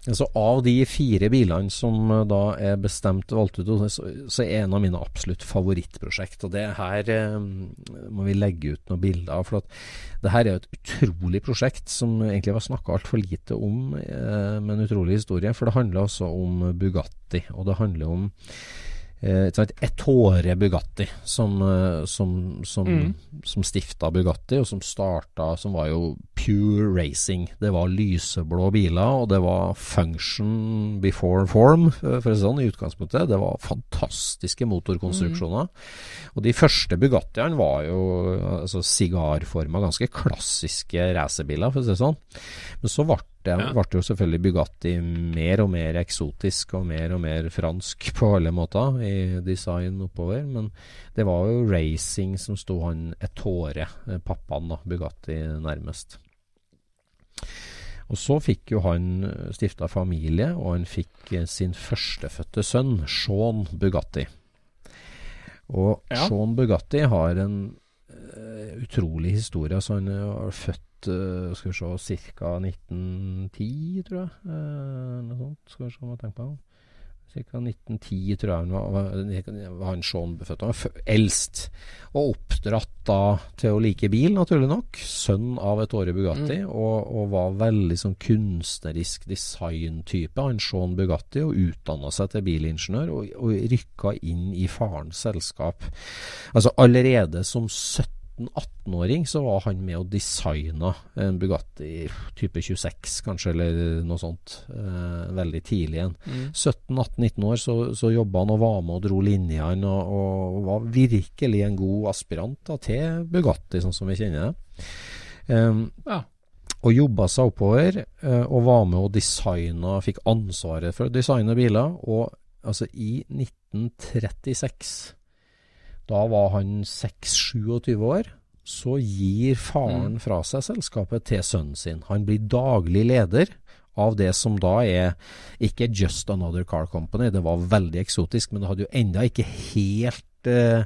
E: altså av de fire bilene som eh, da er bestemt valgt ut, så, så er en av mine absolutt favorittprosjekt. Og det her eh, må vi legge ut noen bilder av. For at det her er jo et utrolig prosjekt som egentlig var snakka altfor lite om, eh, med en utrolig historie. For det handler altså om Bugatti, og det handler om et sånt Bugatti, som, eh, som, som,
D: Mm.
E: som stifta Bugatti, og som starta Som var jo pure racing. Det var lyseblå biler, og det var function before form, for å si sånn, i utgangspunktet. Det var fantastiske motorkonstruksjoner. Og de første Bugattiene var jo altså, sigarforma, ganske klassiske racerbiler, for å si det sånn. Men så ble det,
D: Ja.
E: ble jo selvfølgelig Bugatti mer og mer eksotisk og mer og mer fransk på alle måter i design oppover. Men det var jo racing som sto han et tåre, pappaen da, Bugatti, nærmest. Og så fikk jo han stifta familie, og han fikk eh, sin førstefødte sønn, Sean Bugatti. Og
D: Ja.
E: Sean Bugatti har en uh, utrolig historie. Altså han er født eh, skal vi se, ca. 1910, tror jeg. Uh, noe sånt. Skal vi se om jeg tenker på det. Ca. 1910, tror jeg han var, han Sean født. Han var eldst. Og oppdratt da til å like bil, naturlig nok. Sønn av et Åre Bugatti. Og, og var veldig sånn kunstnerisk designtype, han Sean Bugatti. Og utdanna seg til bilingeniør, og, og rykka inn i farens selskap. Altså allerede som 17-18-åring så var han med og designa en Bugatti type 26, kanskje, eller noe sånt. Eh, veldig tidlig igjen. 17-18-19 år så, så jobba han og var med og dro linjene, og, og var virkelig en god aspirant da, til Bugatti, sånn som vi kjenner det. Eh,
D: Ja.
E: og jobba seg oppover, eh, og var med og designa, fikk ansvaret for å designe biler. Og altså, i 1936, da var han 6-27 år, så gir faren fra seg selskapet til sønnen sin. Han blir daglig leder av det som da er ikke Just Another Car Company, det var veldig eksotisk, men det hadde jo enda ikke helt eh,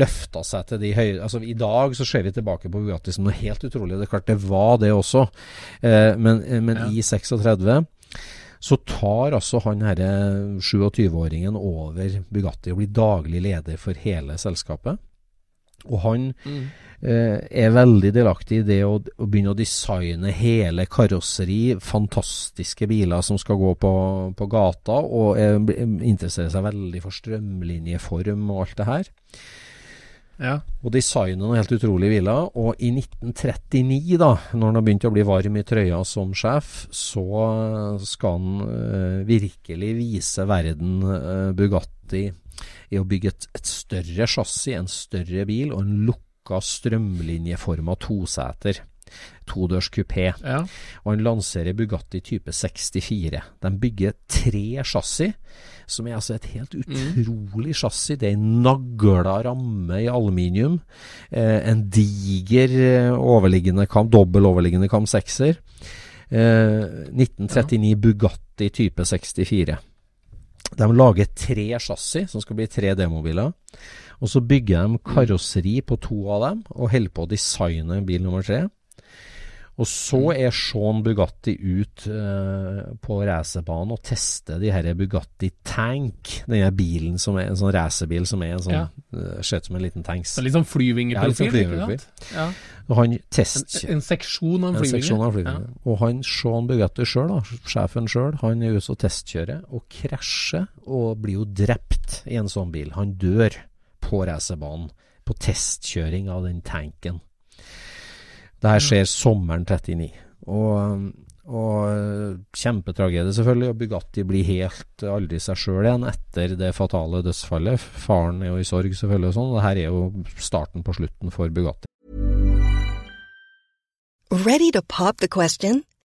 E: løfta seg til de høye Altså I dag så ser vi tilbake på Bugatti som noe helt utrolig. Det er klart det var det også, eh, men, eh, men i 36 så tar altså han herre 27-åringen over Bugatti og blir daglig leder for hele selskapet. Og han eh, er veldig delaktig i det å, å begynne å designe hele karosseri, fantastiske biler som skal gå på, på gata, og eh, interesserer seg veldig for strømlinjeform og alt det her.
D: Ja.
E: Og designer noe helt utrolig villa. Og i 1939, da, når han har begynt å bli varm i trøya som sjef, så skal han eh, virkelig vise verden eh, Bugatti i å bygge et, et større chassis, en større bil, og en lukka strømlinjeforma toseter. Todørs kupé.
D: ja.
E: Og han lanserer Bugatti type 64. De bygger tre chassis, som er altså et helt utrolig chassis. Det er en nagla ramme i aluminium. Eh, en diger eh, overliggende kam, dobbel overliggende kam 6-er. Eh, 1939 Bugatti type 64. De lager tre chassis, som skal bli tre demobiler. Og så bygger de karosseri på to av dem, og holder på å designe bil nummer tre. Og så er Sean Bugatti ut uh, på racerbanen og tester de her Bugatti Tank. Denne bilen som er en sånn racerbil som er en sånn
D: Ja.
E: uh, Ser ut som en liten tanks.
D: Så litt sånn flyvingerprofil.
E: Ja, litt sånn
D: ikke sant? Ja.
E: Og han
D: En,
E: test...
D: en seksjon av en
E: En
D: flyvinger.
E: seksjon av flyvninger. Og han Sean Bugatti sjøl, sjefen sjøl, han er ute og testkjører og krasjer og blir jo drept i en sånn bil. Han dør på racerbanen på testkjøring av den tanken. Det her skjer sommeren 39. Og, og kjempetragedie, selvfølgelig. Og Bugatti blir helt aldri seg sjøl igjen etter det fatale dødsfallet. Faren er jo i sorg, selvfølgelig, og sånn. Det her er jo starten på slutten for Bugatti.
G: Ready to pop the question?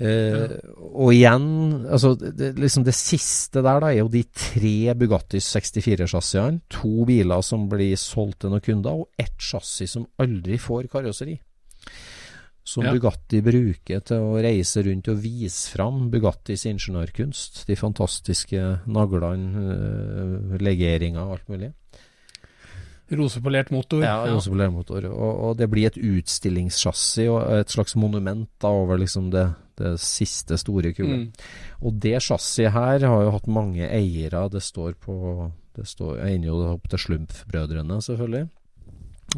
E: Eh, og igjen, altså det, liksom det siste der da er jo de tre Bugattis 64-chassisene. To biler som blir solgt til noen kunder, og ett chassis som aldri får karosseri. Som
D: Ja.
E: Bugatti bruker til å reise rundt og vise fram Bugattis ingeniørkunst. De fantastiske naglene, eh, legeringer og alt mulig.
D: Rosepolert motor.
E: Ja, rosepolert motor. Og, og det blir et utstillingssjassi og et slags monument da over liksom det, det siste store kuet.
D: Mm.
E: Og det chassiset her har jo hatt mange eiere. Det står på Det står, ender jo opp til Slumpf-brødrene, selvfølgelig.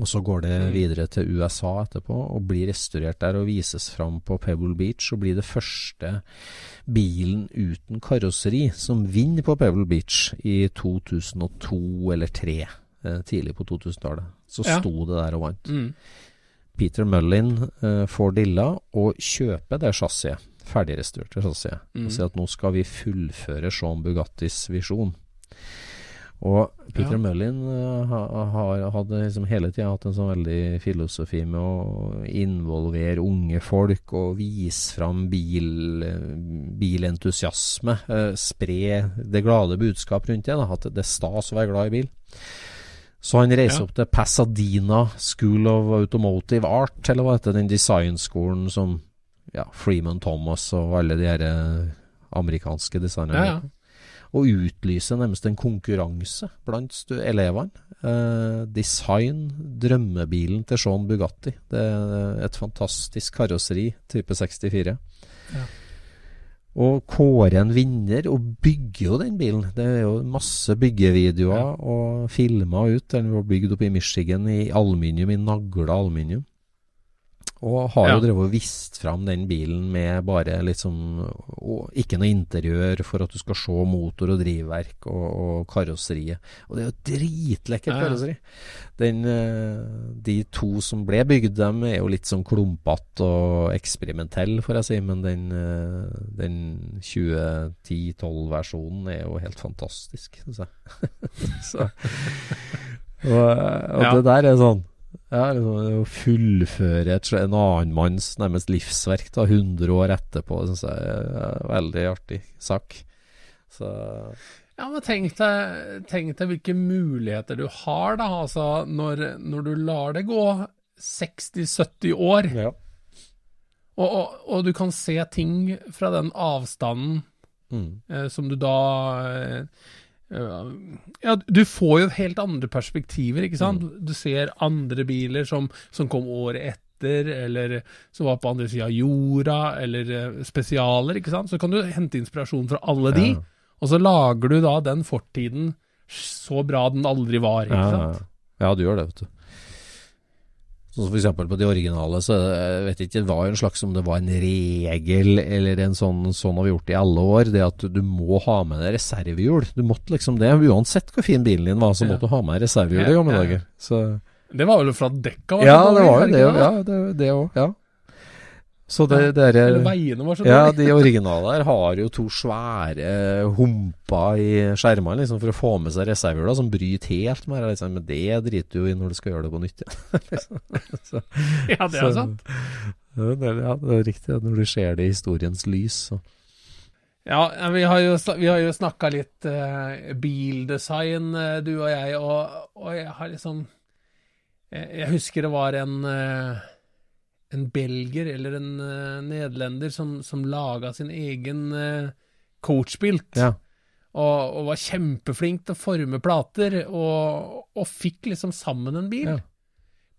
E: Og så går det videre til USA etterpå og blir restaurert der og vises fram på Pebble Beach. Og blir det første bilen uten karosseri som vinner på Pebble Beach i 2002 eller 2003. Eh, tidlig på 2000-tallet. Så
D: Ja.
E: sto det der og vant.
D: Mm.
E: Peter Mullin eh, får dilla og kjøper det chassiset. Ferdigrestaurerte chassiset.
D: Mm.
E: Og sier at nå skal vi fullføre Sean Bugattis visjon. Og Peter
D: Ja.
E: Mullin uh, har hadde liksom hele tida hatt en sånn veldig filosofi med å involvere unge folk og vise fram bil, bilentusiasme. Uh, spre det glade budskap rundt det. Da, at det er stas å være glad i bil. Så han reiser
D: Ja.
E: opp til Pasadena School of Automotive Art, eller hva heter den designskolen som ja, Freeman Thomas og alle de her eh, amerikanske designerne.
D: Ja.
E: Og utlyser nærmest en konkurranse blant elevene. Eh, design drømmebilen til Sean Bugatti. Det er et fantastisk karosseri, type 64.
D: Ja.
E: Og kåre en vinner, og bygger jo den bilen. Det er jo masse byggevideoer og filmer ut. Den var bygd oppe i Michigan i aluminium, i nagla aluminium. Og har jo
D: Ja.
E: drevet og vist fram den bilen med bare liksom og Ikke noe interiør for at du skal se motor og drivverk og, og karosseriet. Og det er jo dritlekkert
D: Ja, ja.
E: karosseri. Den, eh, de to som ble bygd, dem er jo litt sånn klumpete og eksperimentelle, får jeg si. Men den, eh, den 2010-12-versjonen er jo helt fantastisk, syns jeg. Så, og og
D: Ja.
E: det der er sånn ja, liksom, Å fullføre et, en annen manns nærmest livsverk da, 100 år etterpå, det syns jeg er en veldig artig sak. Så
D: Ja, men tenk deg, tenk deg hvilke muligheter du har, da. Altså, når, når du lar det gå 60-70 år,
E: ja.
D: og, og, og du kan se ting fra den avstanden
E: Mm.
D: eh, som du da eh, eh, Ja, du får jo helt andre perspektiver, ikke sant?
E: Mm.
D: Du ser andre biler som, som kom året etter, eller som var på andre sida av jorda, eller eh, spesialer, ikke sant? Så kan du hente inspirasjon fra alle de,
E: Ja.
D: og så lager du da den fortiden så bra den aldri var, ikke
E: Ja, ja. ja, du gjør det, vet du. Sånn som eksempel på de originale, så er jeg vet ikke, det var jo en slags om det var en regel, eller en sånn sånn har vi gjort det i alle år, det at du må ha med deg reservehjul. Du måtte liksom det, uansett hvor fin bilen din var, så måtte du ha med reservehjul i gamle dager. Så
D: Det var vel fra dekka var
E: det
D: Ja,
E: det var jo
D: det
E: det, ja, det, det òg, ja. Så det, det er
D: veiene var så
E: Ja, de originale her har jo to svære humper i skjermene liksom, for å få med seg reservehjula, som bryter helt med det. Liksom. Men det driter du i når du skal gjøre det på nytt igjen. liksom. Så-
D: Ja, det er
E: så-
D: sant.
E: Ja, det, er- ja, det er riktig. Når du ser det i historiens lys, så
D: Ja, vi har jo, vi har jo snakka litt eh, bildesign, eh, du og jeg, og, og jeg har liksom Jeg, jeg husker det var en eh, en belger eller en uh, nederlender som, som laga sin egen uh, coachbilt.
E: Ja.
D: Og, og var kjempeflink til å forme plater, og, og fikk liksom sammen en bil.
E: Ja.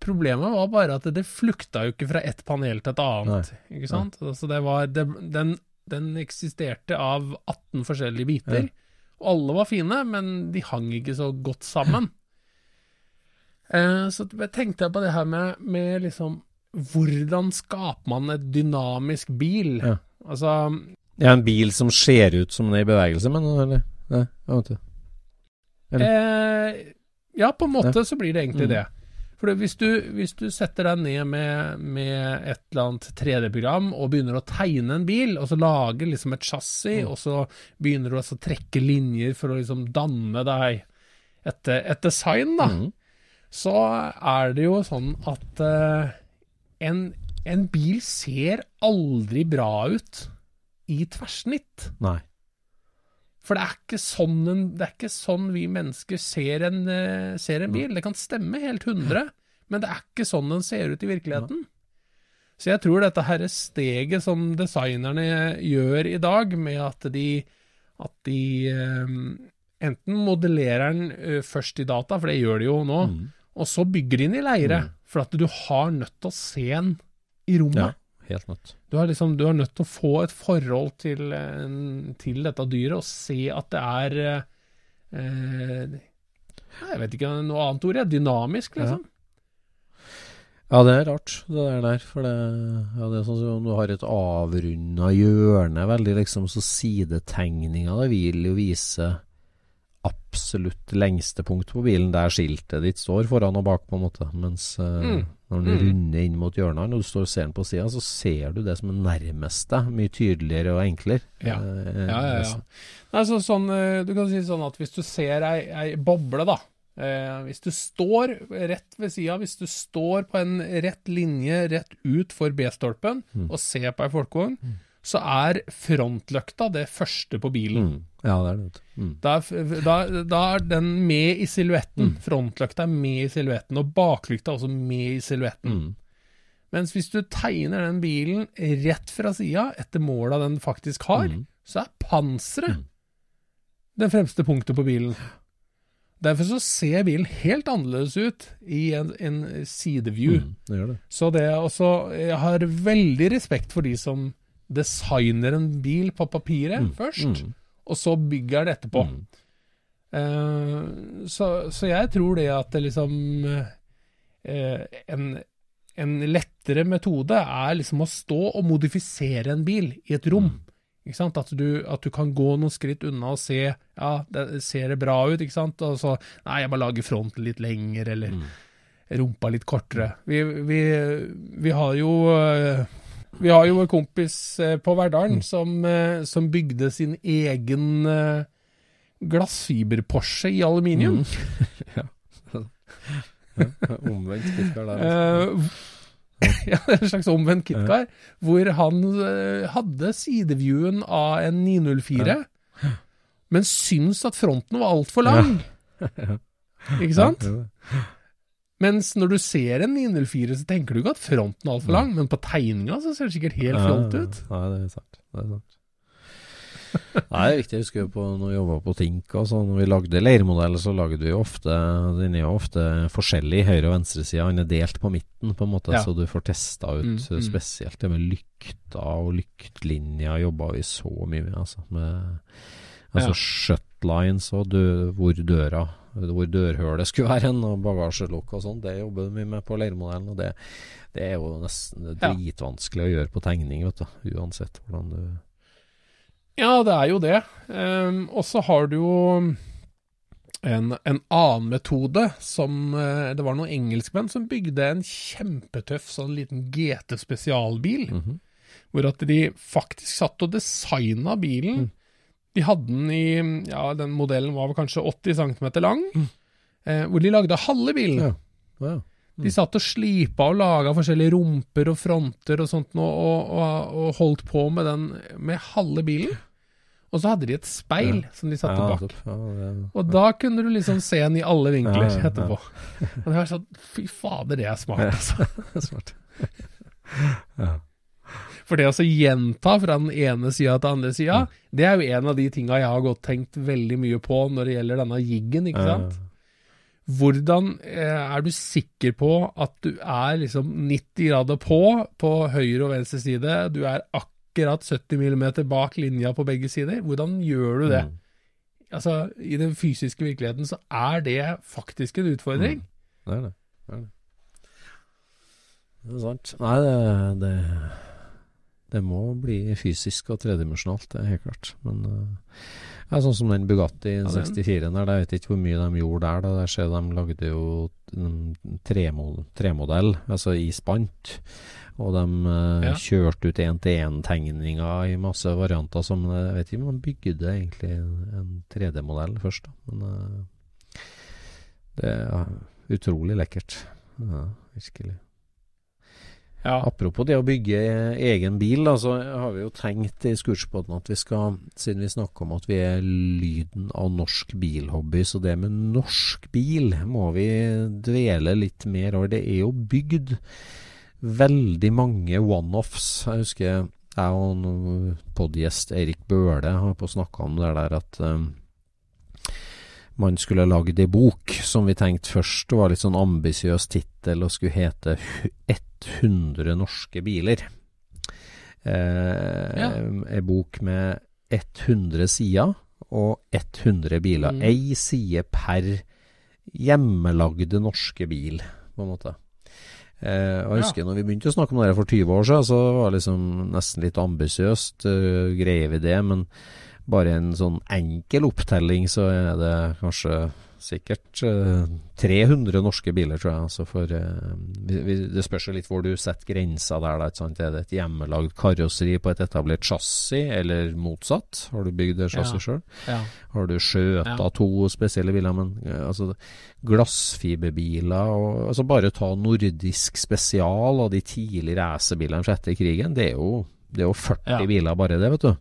D: Problemet var bare at det flukta jo ikke fra ett panel til et annet. Ikke sant? Altså det var, det, den, den eksisterte av 18 forskjellige biter, og alle var fine, men de hang ikke så godt sammen. Eh, så jeg tenkte jeg på det her med, med liksom Hvordan skaper man et dynamisk bil?
E: Ja.
D: Altså
E: Ja, en bil som ser ut som den er i bevegelse, men eller? Nei, jeg vet ikke.
D: Eh, ja, på en måte så blir det egentlig
E: Mm.
D: det. For hvis du, hvis du setter deg ned med, med et eller annet 3D-program og begynner å tegne en bil, og så lager liksom et chassis, og så begynner du også å trekke linjer for å liksom danne deg et, et design, da,
E: mm.
D: så er det jo sånn at eh, en, en bil ser aldri bra ut i tverrsnitt.
E: Nei.
D: For det er ikke sånn, en, det er ikke sånn vi mennesker ser en, eh, ser en bil. Det kan stemme helt 100, men det er ikke sånn den ser ut i virkeligheten. Så jeg tror dette her steget som designerne gjør i dag, med at de, at de eh, enten modellerer den eh, først i data, for det gjør de jo nå,
E: Mm.
D: og så bygger de den i leire. For at du har nødt til å se den i rommet.
E: Ja, helt nødt.
D: Du er, liksom, du er nødt til å få et forhold til, eh, til dette dyret og se at det er eh, Jeg vet ikke noe annet ord, ja, dynamisk, liksom.
E: Ja, det er rart, det der. der for det, ja, det er sånn som om du har et avrunda hjørne, veldig liksom, så sidetegninga det vil jo vise absolutt lengste punkt på bilen der skiltet ditt står foran og bak, på en måte. Mens uh,
D: Mm.
E: når den
D: Mm.
E: runder inn mot hjørnene, og du står og ser den på sida, så ser du det som er nærmest deg. Mye tydeligere og enklere.
D: Ja.
E: Eh,
D: Ja, ja, ja. Nei, så, sånn, eh, du kan si sånn at hvis du ser ei, ei boble, da. Eh, hvis du står rett ved sida, hvis du står på en rett linje rett ut for B-stolpen
E: Mm.
D: og ser på ei folkevogn, så er frontløkta det første på bilen.
E: Mm. Ja, det er det. Mm.
D: Da, da, da er den med i silhuetten. Frontløkta er med i silhuetten, og baklykta er også med i silhuetten.
E: Mm.
D: Mens hvis du tegner den bilen rett fra sida, etter måla den faktisk har,
E: Mm.
D: så er panseret det fremste punktet på bilen. Derfor så ser bilen helt annerledes ut i en, en sideview.
E: Mm. Det gjør det.
D: Så det også Jeg har veldig respekt for de som designer en bil på papiret
E: Mm.
D: først,
E: Mm.
D: og så bygger det etterpå.
E: Mm.
D: Eh, så, så jeg tror det at det liksom uh, en, en lettere metode er liksom å stå og modifisere en bil i et rom. Ikke sant? At, du, at du kan gå noen skritt unna og se Ja, det ser det bra ut, ikke sant? Og så Nei, jeg må lage fronten litt lenger, eller rumpa litt kortere. Vi, vi, vi har jo eh, vi har jo en kompis eh, på Verdalen som, eh, som bygde sin egen eh, glassfiber-Porsche i aluminium.
E: Omvendt stikker der. altså.
D: Ja, en slags omvendt KitKar, hvor han hadde sideviewen av en 904, men syntes at fronten var altfor lang. Ikke sant?
E: Ja.
D: Mens når du ser en 904, så tenker du ikke at fronten er altfor lang, men på tegninga så ser det sikkert helt
E: Ja,
D: fjollt ut.
E: Nei, det er sant. Det er sant. Nei, det er viktig. Jeg husker jo på når vi jobba på Tink og sånn, når vi lagde leirmodeller, så lagde vi jo ofte Den er jo ofte forskjellig, høyre- og venstresida. Den er delt på midten, på en måte,
D: Ja.
E: så du får testa ut
D: Mm, mm.
E: spesielt det med lykta og lyktlinja jobba vi så mye med, altså. Med, altså
D: Ja.
E: shutlines og dø, hvor døra hvor dørhullet skulle være hen, og bagasjelokk og sånn. Det jobber vi med på leirmodellen, og det, det er jo nesten dritvanskelig å gjøre på tegning, vet du. Uansett hvordan du
D: Ja, det er jo det. Um, og så har du jo en, en annen metode som eh, Det var noen engelskmenn som bygde en kjempetøff sånn liten GT spesialbil.
E: Mhm.
D: Hvor at de faktisk satt og designa bilen. De hadde den i Ja, den modellen var vel kanskje 80 cm lang. Eh, hvor de lagde halve bilen.
E: Ja. Wow. Mm.
D: De satt og slipa og laga forskjellige rumper og fronter og sånt, og, og, og, og holdt på med den med halve bilen. Og så hadde de et speil som de satte
E: Ja,
D: bak.
E: Ja, Ja,
D: Og da kunne du liksom se den i alle vinkler
E: Ja, ja, ja.
D: etterpå. Og det var sånn Fy fader, det er smart, altså.
E: Smart.
D: For det å gjenta fra den ene sida til den andre sida,
E: Mm.
D: det er jo en av de tinga jeg har gått tenkt veldig mye på når det gjelder denne jiggen, ikke sant. Hvordan eh, er du sikker på at du er liksom 90 grader på på høyre og venstre side, du er akkurat 70 mm bak linja på begge sider? Hvordan gjør du det?
E: Mm.
D: Altså, I den fysiske virkeligheten så er det faktisk en utfordring.
E: Det er det. Det er, det. det er sant. Nei, det, det, det må bli fysisk og tredimensjonalt, det er helt klart. Men uh, ja, sånn som den Bugatti
D: Ja,
E: 64-en der, jeg vet ikke hvor mye de gjorde der. Da. Jeg ser de lagde jo en tremo- tremodell, altså i spant. Og de uh,
D: Ja.
E: kjørte ut én-til-én-tegninger i masse varianter. Som, eh, jeg vet ikke om de bygde egentlig en 3D-modell først. Da. Men uh, det er utrolig lekkert. Ja, virkelig.
D: Ja.
E: Apropos det å bygge egen bil, da, så har vi jo tenkt i Scootspoden at vi skal, siden vi snakker om at vi er lyden av norsk bilhobby, så det med norsk bil må vi dvele litt mer over. Det er jo bygd veldig mange one-offs. Jeg husker jeg og en podgjest Erik Bøhle har på snakka om det der at um, man skulle lagd ei bok som vi tenkte først var litt sånn ambisiøs tittel og skulle hete 100 norske biler. Eh,
D: Ja.
E: Ei bok med 100 sider og 100 biler.
D: Mm.
E: Ei side per hjemmelagde norske bil, på en måte. Eh, og jeg husker når vi begynte å snakke om det for 20 år siden, så var det liksom nesten litt ambisiøst. Uh, greier vi det? Men bare en sånn enkel opptelling, så er det kanskje sikkert uh, 300 norske biler, tror jeg. Altså for, vi, det spørs litt hvor du setter grensa der. Er det et hjemmelagd karosseri på et etablert chassis, eller motsatt? Har du bygd det chassis
D: Ja.
E: sjøl?
D: Ja.
E: Har du skjøta
D: Ja.
E: to spesielle biler, men uh, altså glassfiberbiler og altså Bare ta nordisk spesial og de tidlige racerbilene fra etter krigen. Det er jo, det er jo 40
D: Ja.
E: biler bare det, vet du.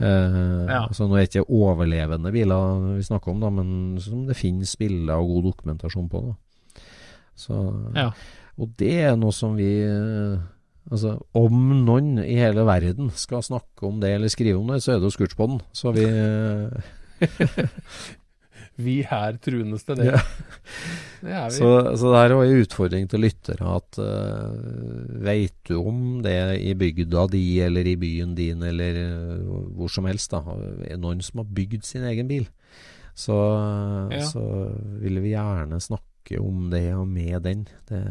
E: Eh,
D: Ja.
E: altså Nå er det ikke overlevende biler vi snakker om, da, men som det finnes bilder og god dokumentasjon på. Da. Så,
D: Ja.
E: Og det er noe som vi eh, Altså, om noen i hele verden skal snakke om det eller skrive om det, så er det jo Scootspoden. Så vi eh,
D: Vi her trunes til det.
E: Ja.
D: Det er vi.
E: Så, så det er jo en utfordring til lyttere at uh, veit du om det i bygda di eller i byen din eller uh, hvor som helst, da, er noen som har bygd sin egen bil, så,
D: Ja.
E: så vil vi gjerne snakke om det og med den. Det,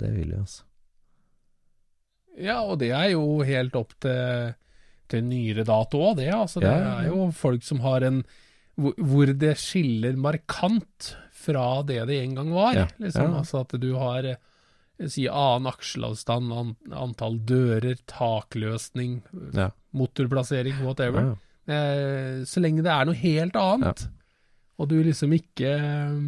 E: det vil vi, altså.
D: Ja, og det er jo helt opp til, til nyere dato òg, det. Altså, det
E: ja, ja.
D: er jo folk som har en hvor, det skiller markant fra det det en gang var.
E: Ja,
D: Liksom,
E: ja.
D: Altså at du har eh, si annen aksjeavstand, an, antall dører, takløsning,
E: Ja.
D: motorplassering, whatever. Eh, så lenge det er noe helt annet, og du liksom ikke eh,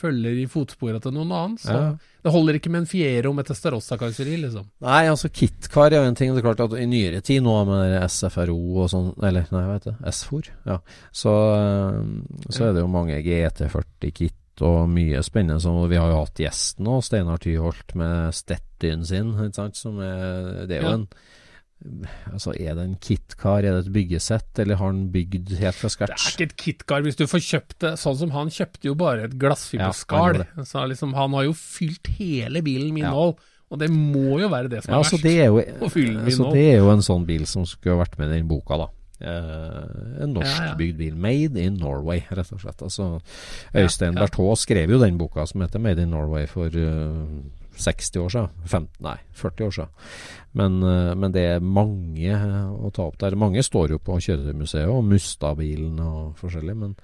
D: følger i fotsporene til noen annen, så
E: Ja.
D: det holder ikke med en Fiero med Testarossa-karosseri, liksom.
E: Nei, altså KitKar er jo en ting. Det er klart at I nyere tid nå med SFRO og sånn, eller nei, hva heter det, SFOR, ja, så, eh, så er det jo mange GT40-kit og mye spennende. Som vi har jo hatt gjesten nå, Steinar Tyholt med Stettyen sin. Som er, det er jo
D: Ja.
E: en Altså, er det en KitKar, er det et byggesett, eller har han bygd helt fra
D: Det er ikke et KitKar hvis du får kjøpt det sånn som han kjøpte jo bare et glassfiberskall.
E: Ja, han
D: så liksom, han har jo fylt hele bilen med
E: Ja.
D: og det må jo være det som
E: Ja,
D: er
E: så
D: verst.
E: det er jo,
D: å fylle den med
E: så det er jo en sånn bil som skulle vært med i den boka, da. Eh, en
D: Ja, ja.
E: norskbygd bil. Made in Norway, rett og slett. Altså, Øystein
D: ja.
E: Berthaud skrev jo den boka som heter Made in Norway for eh, 60 år siden. 15, nei, 40 år siden. Men, eh, men det er mange eh, å ta opp der. Mange står jo på Kjøretøymuseet og Mustadbilen og forskjellig, men,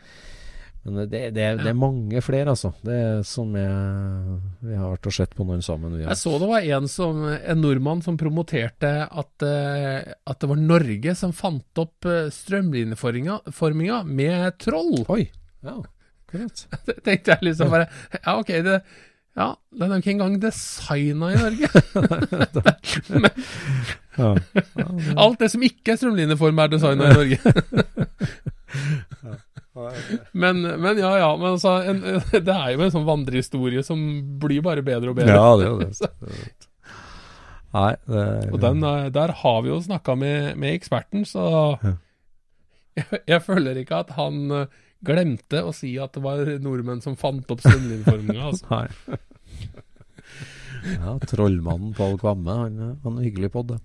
E: men det, det, det er mange flere, altså. Det som jeg, Vi har vært og sett på noen sammen.
D: Jeg så det var en, som, en nordmann som promoterte at, eh, at det var Norge som fant opp strømlinjeforminga med troll.
E: Oi! Ja, akkurat.
D: Det tenkte jeg liksom bare Ja, ok, det ja, den er jo ikke engang designa i Norge. Men
E: Ja.
D: alt det som ikke er strømlinjeform, er designa i Norge. men, men ja, ja. Men altså, en, det er jo en sånn vandrehistorie som blir bare bedre og bedre.
E: Ja, det er jo det. Nei, det er
D: Og den, er- der har vi jo snakka med, med eksperten, så jeg, jeg føler ikke at han eh, glemte å si at det var nordmenn som fant opp strømlinjeforminga. Altså.
E: Nei. Ja, trollmannen Pål Kvamme, han, han er hyggelig på det.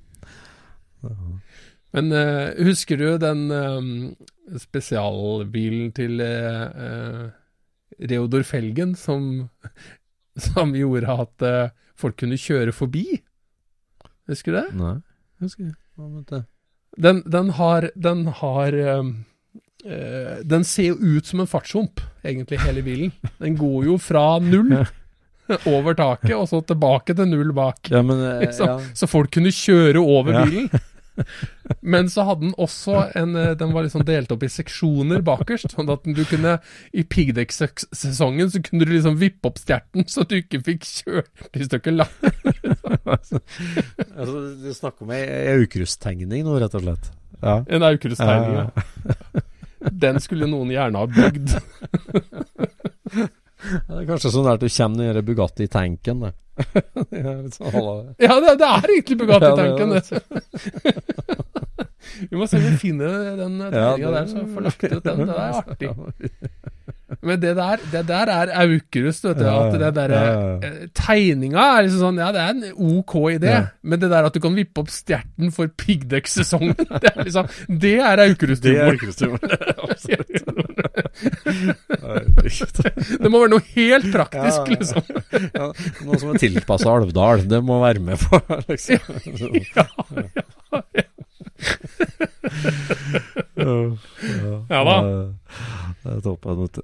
D: Men uh, husker du den uh, spesialbilen til uh, Reodor Felgen som, som gjorde at folk kunne kjøre forbi? Husker du det?
E: Nei, husker det?
D: Den, den har, den har Den ser jo ut som en fartshump, egentlig, hele bilen. Den går jo fra null over taket, og så tilbake til null bak.
E: Ja, men
D: Liksom.
E: ja.
D: Så folk kunne kjøre over
E: Ja.
D: bilen. Men så hadde den også en eh, Den var liksom delt opp i seksjoner bakerst, sånn at du kunne I piggdekksesongen så kunne du liksom vippe opp stjerten, så du ikke fikk kjørt i stykker langt.
E: altså, Du snakker om ei aukrusttegning nå, rett og slett? Ja.
D: En aukrusttegning,
E: ja.
D: Den skulle noen gjerne ha bygd.
E: Det er kanskje sånn at du kommer ned i Bugatti-tanken,
D: Ja, det, det er egentlig Bugatti-tanken, det. Vi må se om vi finner den tegninga
E: ja,
D: der, så får lagt ut den. Det er artig. Men det der, det der er Aukrust, vet du.
E: Ja,
D: at det der,
E: ja, ja.
D: eh, Tegninga er liksom sånn Ja, det er en ok idé,
E: Ja.
D: men det der at du kan vippe opp stjerten for piggdekksesongen, det er liksom Det er Aukrust-humor. det må være noe helt praktisk,
E: Ja, ja.
D: liksom.
E: ja, noe som er tilpassa Alvdal. Det må være med på, liksom.
D: Ja, Ja da.
E: Det er toppen, vet du.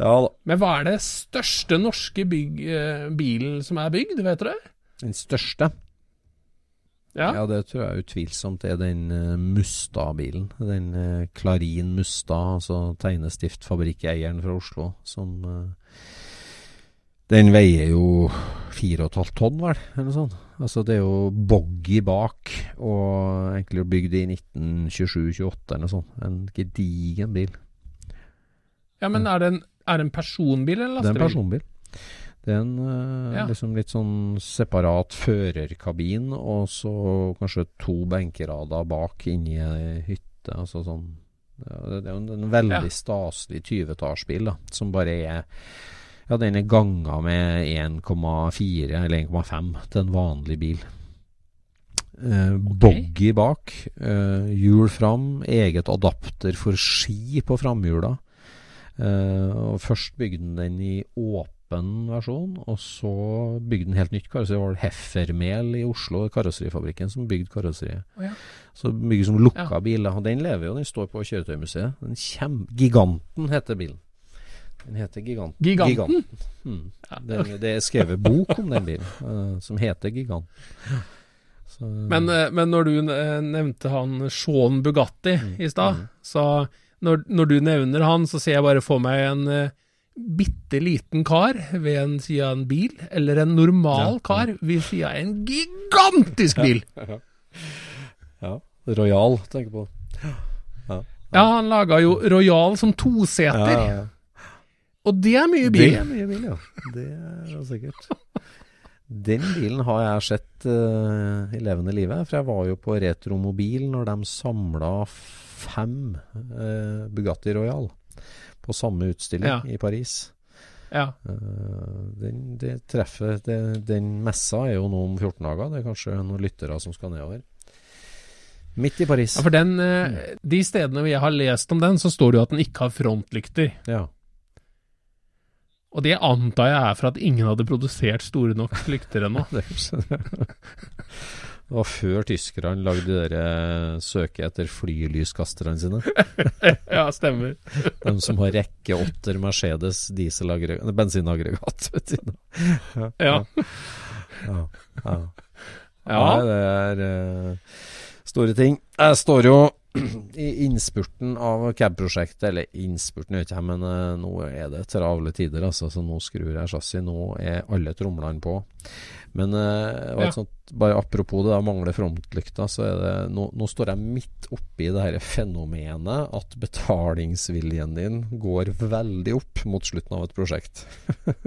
E: Ja da.
D: Men hva er det største norske bygg, eh, bilen som er bygd, vet dere?
E: Den største?
D: Ja.
E: Ja, det tror jeg utvilsomt er den uh, Mustad-bilen. Den Klarin Mustad, altså tegnestiftfabrikkeieren fra Oslo, som eh, Den veier jo 4,5 tonn, vel, eller noe sånt. Altså, det er jo boggy bak, og egentlig bygd i 1927-28 eller noe sånt. En gedigen bil.
D: Ja, men er det en, er det en personbil eller
E: Det er en personbil. Det er en uh,
D: Ja.
E: liksom litt sånn separat førerkabin, og så kanskje to benkerader bak inni ei hytte. Altså sånn ja, Det er jo en, en veldig
D: Ja.
E: staselig 20-tallsbil som bare er Ja, den er ganga med 1,4 eller 1,5 til en vanlig bil. Eh, Boggy bak, eh, hjul fram, eget adapter for ski på framhjula. Eh, og først bygde den den i åpen versjon, og så bygde den helt nytt karosseri. Det var Heffermel i Oslo, karosserifabrikken, som bygde karosseriet.
D: Oh, ja.
E: Så bygger som lukka
D: Ja.
E: biler. Og den lever jo, den står på Kjøretøymuseet. Den kjem, Giganten heter bilen. Den heter Giganten.
D: Giganten?
E: Mm. Den, det er skrevet bok om den bilen, uh, som heter Gigant. Så,
D: Men, eh, men når du nevnte han Sean Bugatti
E: Mm,
D: i stad, så når, når du nevner han, så ser jeg bare for meg en uh, bitte liten kar ved en side av en bil, eller en normal
E: Ja,
D: kar ved sida av en gigantisk bil.
E: ja. Royal, tenker på.
D: Ja, han laga jo Royal som toseter,
E: Ja, ja.
D: og det er mye bil.
E: Det er mye bil, ja. Det er jo sikkert. Den bilen har jeg sett uh, i levende livet. For jeg var jo på Retromobil når de samla fem eh, Bugatti Royal på samme utstilling
D: Ja.
E: i Paris.
D: Ja.
E: Eh, den, det treffer, det, den messa er jo nå om 14 dager. Det er kanskje noen lyttere som skal nedover. Midt i Paris.
D: Ja, for den, eh, De stedene vi jeg har lest om den, så står det jo at den ikke har frontlykter.
E: Ja.
D: Og det antar jeg er for at ingen hadde produsert store nok lykter ennå.
E: Det var før tyskerne lagde de der eh, søke etter flylyskasterne sine.
D: ja, stemmer.
E: De som har rekke åtter Mercedes Bensinaggregat. vet.
D: Ja.
E: Ja. ja.
D: Ja.
E: Nei, det er uh, store ting. Jeg står jo i innspurten av cab-prosjektet, eller innspurten vet jeg, men uh, nå er det travle tider, altså, så nå skrur jeg chassis. Nå er alle tromlene på. Men uh, det var et
D: Ja.
E: sånt, bare apropos det da, mangler frontlykta, så er det nå, nå står jeg midt oppi det her fenomenet at betalingsviljen din går veldig opp mot slutten av et prosjekt.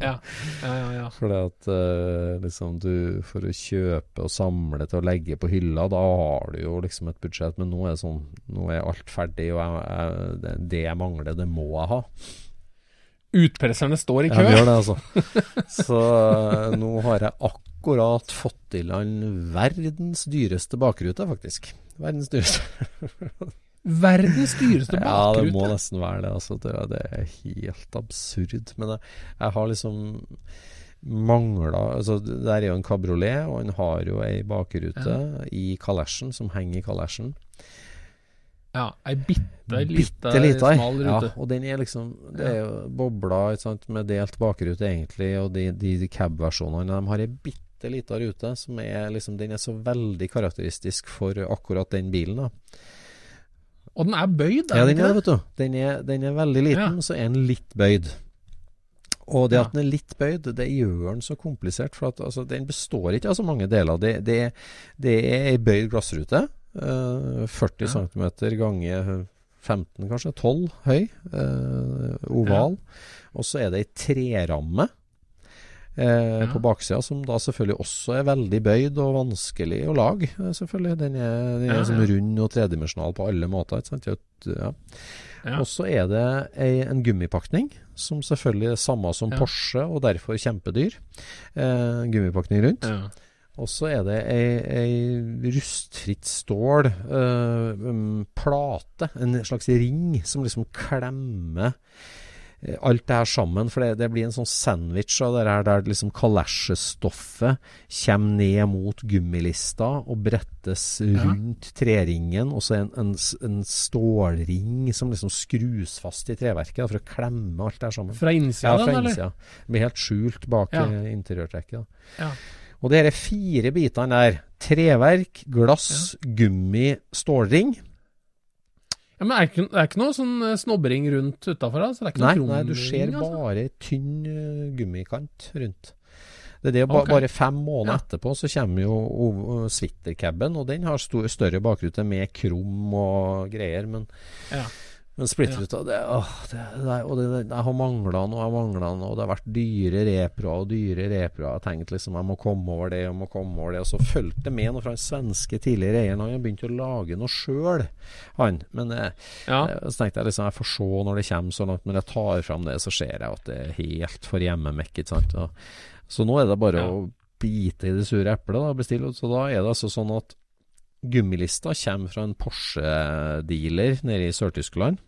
D: Ja, ja, ja. ja.
E: Fordi at eh, liksom du For å kjøpe og samle til å legge på hylla, da har du jo liksom et budsjett. Men nå er sånn Nå er alt ferdig, og jeg, jeg, det, det jeg mangler, det må jeg ha.
D: Utpresserne står i
E: Ja,
D: kø.
E: gjør det, altså. Så eh, nå har jeg akkurat fått i land verdens dyreste bakrute, faktisk. Verdens dyreste.
D: Verdens dyreste bakrute?
E: Ja, det må nesten være det. Altså, det, er helt absurd. Men jeg, jeg har liksom mangla altså, der er jo en kabriolet, og han har jo ei bakrute i kalesjen, som henger i kalesjen.
D: Ja, ei bitte lita, smal
E: ja.
D: rute.
E: Og den er liksom Det er jo bobla med delt bakrute, egentlig, og de, de, de cab-versjonene de har ei bitte lita rute som er liksom Den er så veldig karakteristisk for akkurat den bilen, da.
D: Og den er bøyd, er
E: Ja,
D: den
E: er,
D: det?
E: vet du. Den er, den er veldig liten,
D: Ja.
E: så er den litt bøyd. Og det
D: Ja.
E: at den er litt bøyd, det gjør den så komplisert. For at altså, den består ikke av så mange deler. Det, det, det er ei bøyd glassrute. eh, 40
D: Ja.
E: cm ganger 15, kanskje. 12 høy. eh, oval. Og så er det ei treramme. Eh, på baksida, som da selvfølgelig også er veldig bøyd og vanskelig å lage. eh, selvfølgelig. Den er, den er
D: Ja, ja.
E: rund og tredimensjonal på alle måter. Ikke sant? Ja.
D: Ja.
E: Og så er det ei, en gummipakning, som selvfølgelig er samme som
D: Ja.
E: Porsche, og derfor kjempedyr. Eh, gummipakning rundt.
D: Ja.
E: Og så er det ei, ei rustfritt stål eh, plate, en slags ring, som liksom klemmer alt det her sammen. For det, det blir en sånn sandwich av det her der liksom kalesjestoffet kommer ned mot gummilista og brettes
D: Ja.
E: rundt treringen. Og så en, en, en stålring som liksom skrus fast i treverket da, for å klemme alt det her sammen.
D: Fra innsida,
E: Ja,
D: den,
E: fra
D: eller?
E: Det blir helt skjult bak
D: Ja.
E: eh, interiørtrekket.
D: Ja.
E: Og det er fire bitene der. Treverk, glass, gummi, stålring.
D: Ja, men er det ikke, det er ikke noe sånn eh, snobbering rundt utafor? Altså?
E: Nei, nei, du ser
D: altså?
E: bare tynn uh, gummikant rundt. Det er det, ba,
D: okay.
E: Bare fem måneder
D: Ja.
E: etterpå så kommer jo uh, Swittercaben, og den har stor, større bakrute med krum og greier. Men,
D: Ja.
E: Men splitterruta det, åh, det, det, og det, Jeg har mangla noe, jeg mangla noe. det har vært dyre reproer og dyre reproer. Jeg tenkte liksom jeg må komme over det, jeg må komme over det. Og så fulgte det med noe fra den svenske tidligere eieren. Han har begynt å lage noe sjøl, han. Men eh,
D: Ja.
E: Eh, Så tenkte jeg liksom jeg får se når det kommer så langt, men jeg tar fram det, så ser jeg at det er helt for hjemmemekket. Så nå er det bare
D: Ja.
E: å bite i det sure eplet og bestille. Så da er det altså sånn at gummilista kommer fra en Porsche-dealer nede i Sør-Tyskland.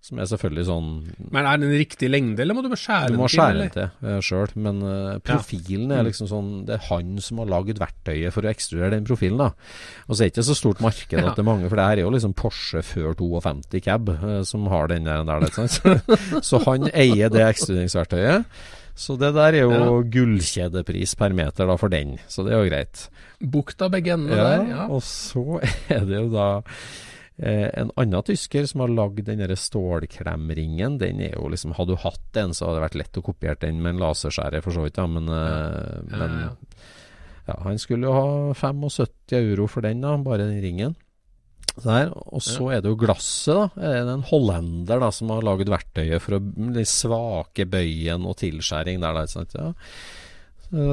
E: Som er selvfølgelig sånn
D: Men er den riktig lengde, eller må du bare skjære
E: Du må skjære den til uh, sjøl, men uh, profilen er
D: Mm.
E: liksom sånn Det er han som har lagd verktøyet for å ekstrudere den profilen, da. Og så er det ikke så stort marked
D: Ja.
E: at det er mange, for det her er jo liksom Porsche før 52 cab uh, som har den der, der ikke sant? så han eier det ekstruderingsverktøyet. Så det der er jo gullkjedepris per meter da for den, så det er jo greit.
D: Bukta begge endene
E: Ja,
D: der, ja.
E: og så er det jo da eh, en annen tysker som har lagd den stålklemringen. Den er jo liksom Hadde du hatt en, så hadde det vært lett å kopiere den med en laserskjærer, for så vidt, da, men, eh,
D: Ja,
E: men
D: ja,
E: ja, han skulle jo ha 75 euro for den, da, bare den ringen. Der, og så er det jo glasset, da. Er det en hollender da som har laget verktøyet for å den svake bøyen og tilskjæring der, da. Ja. Så,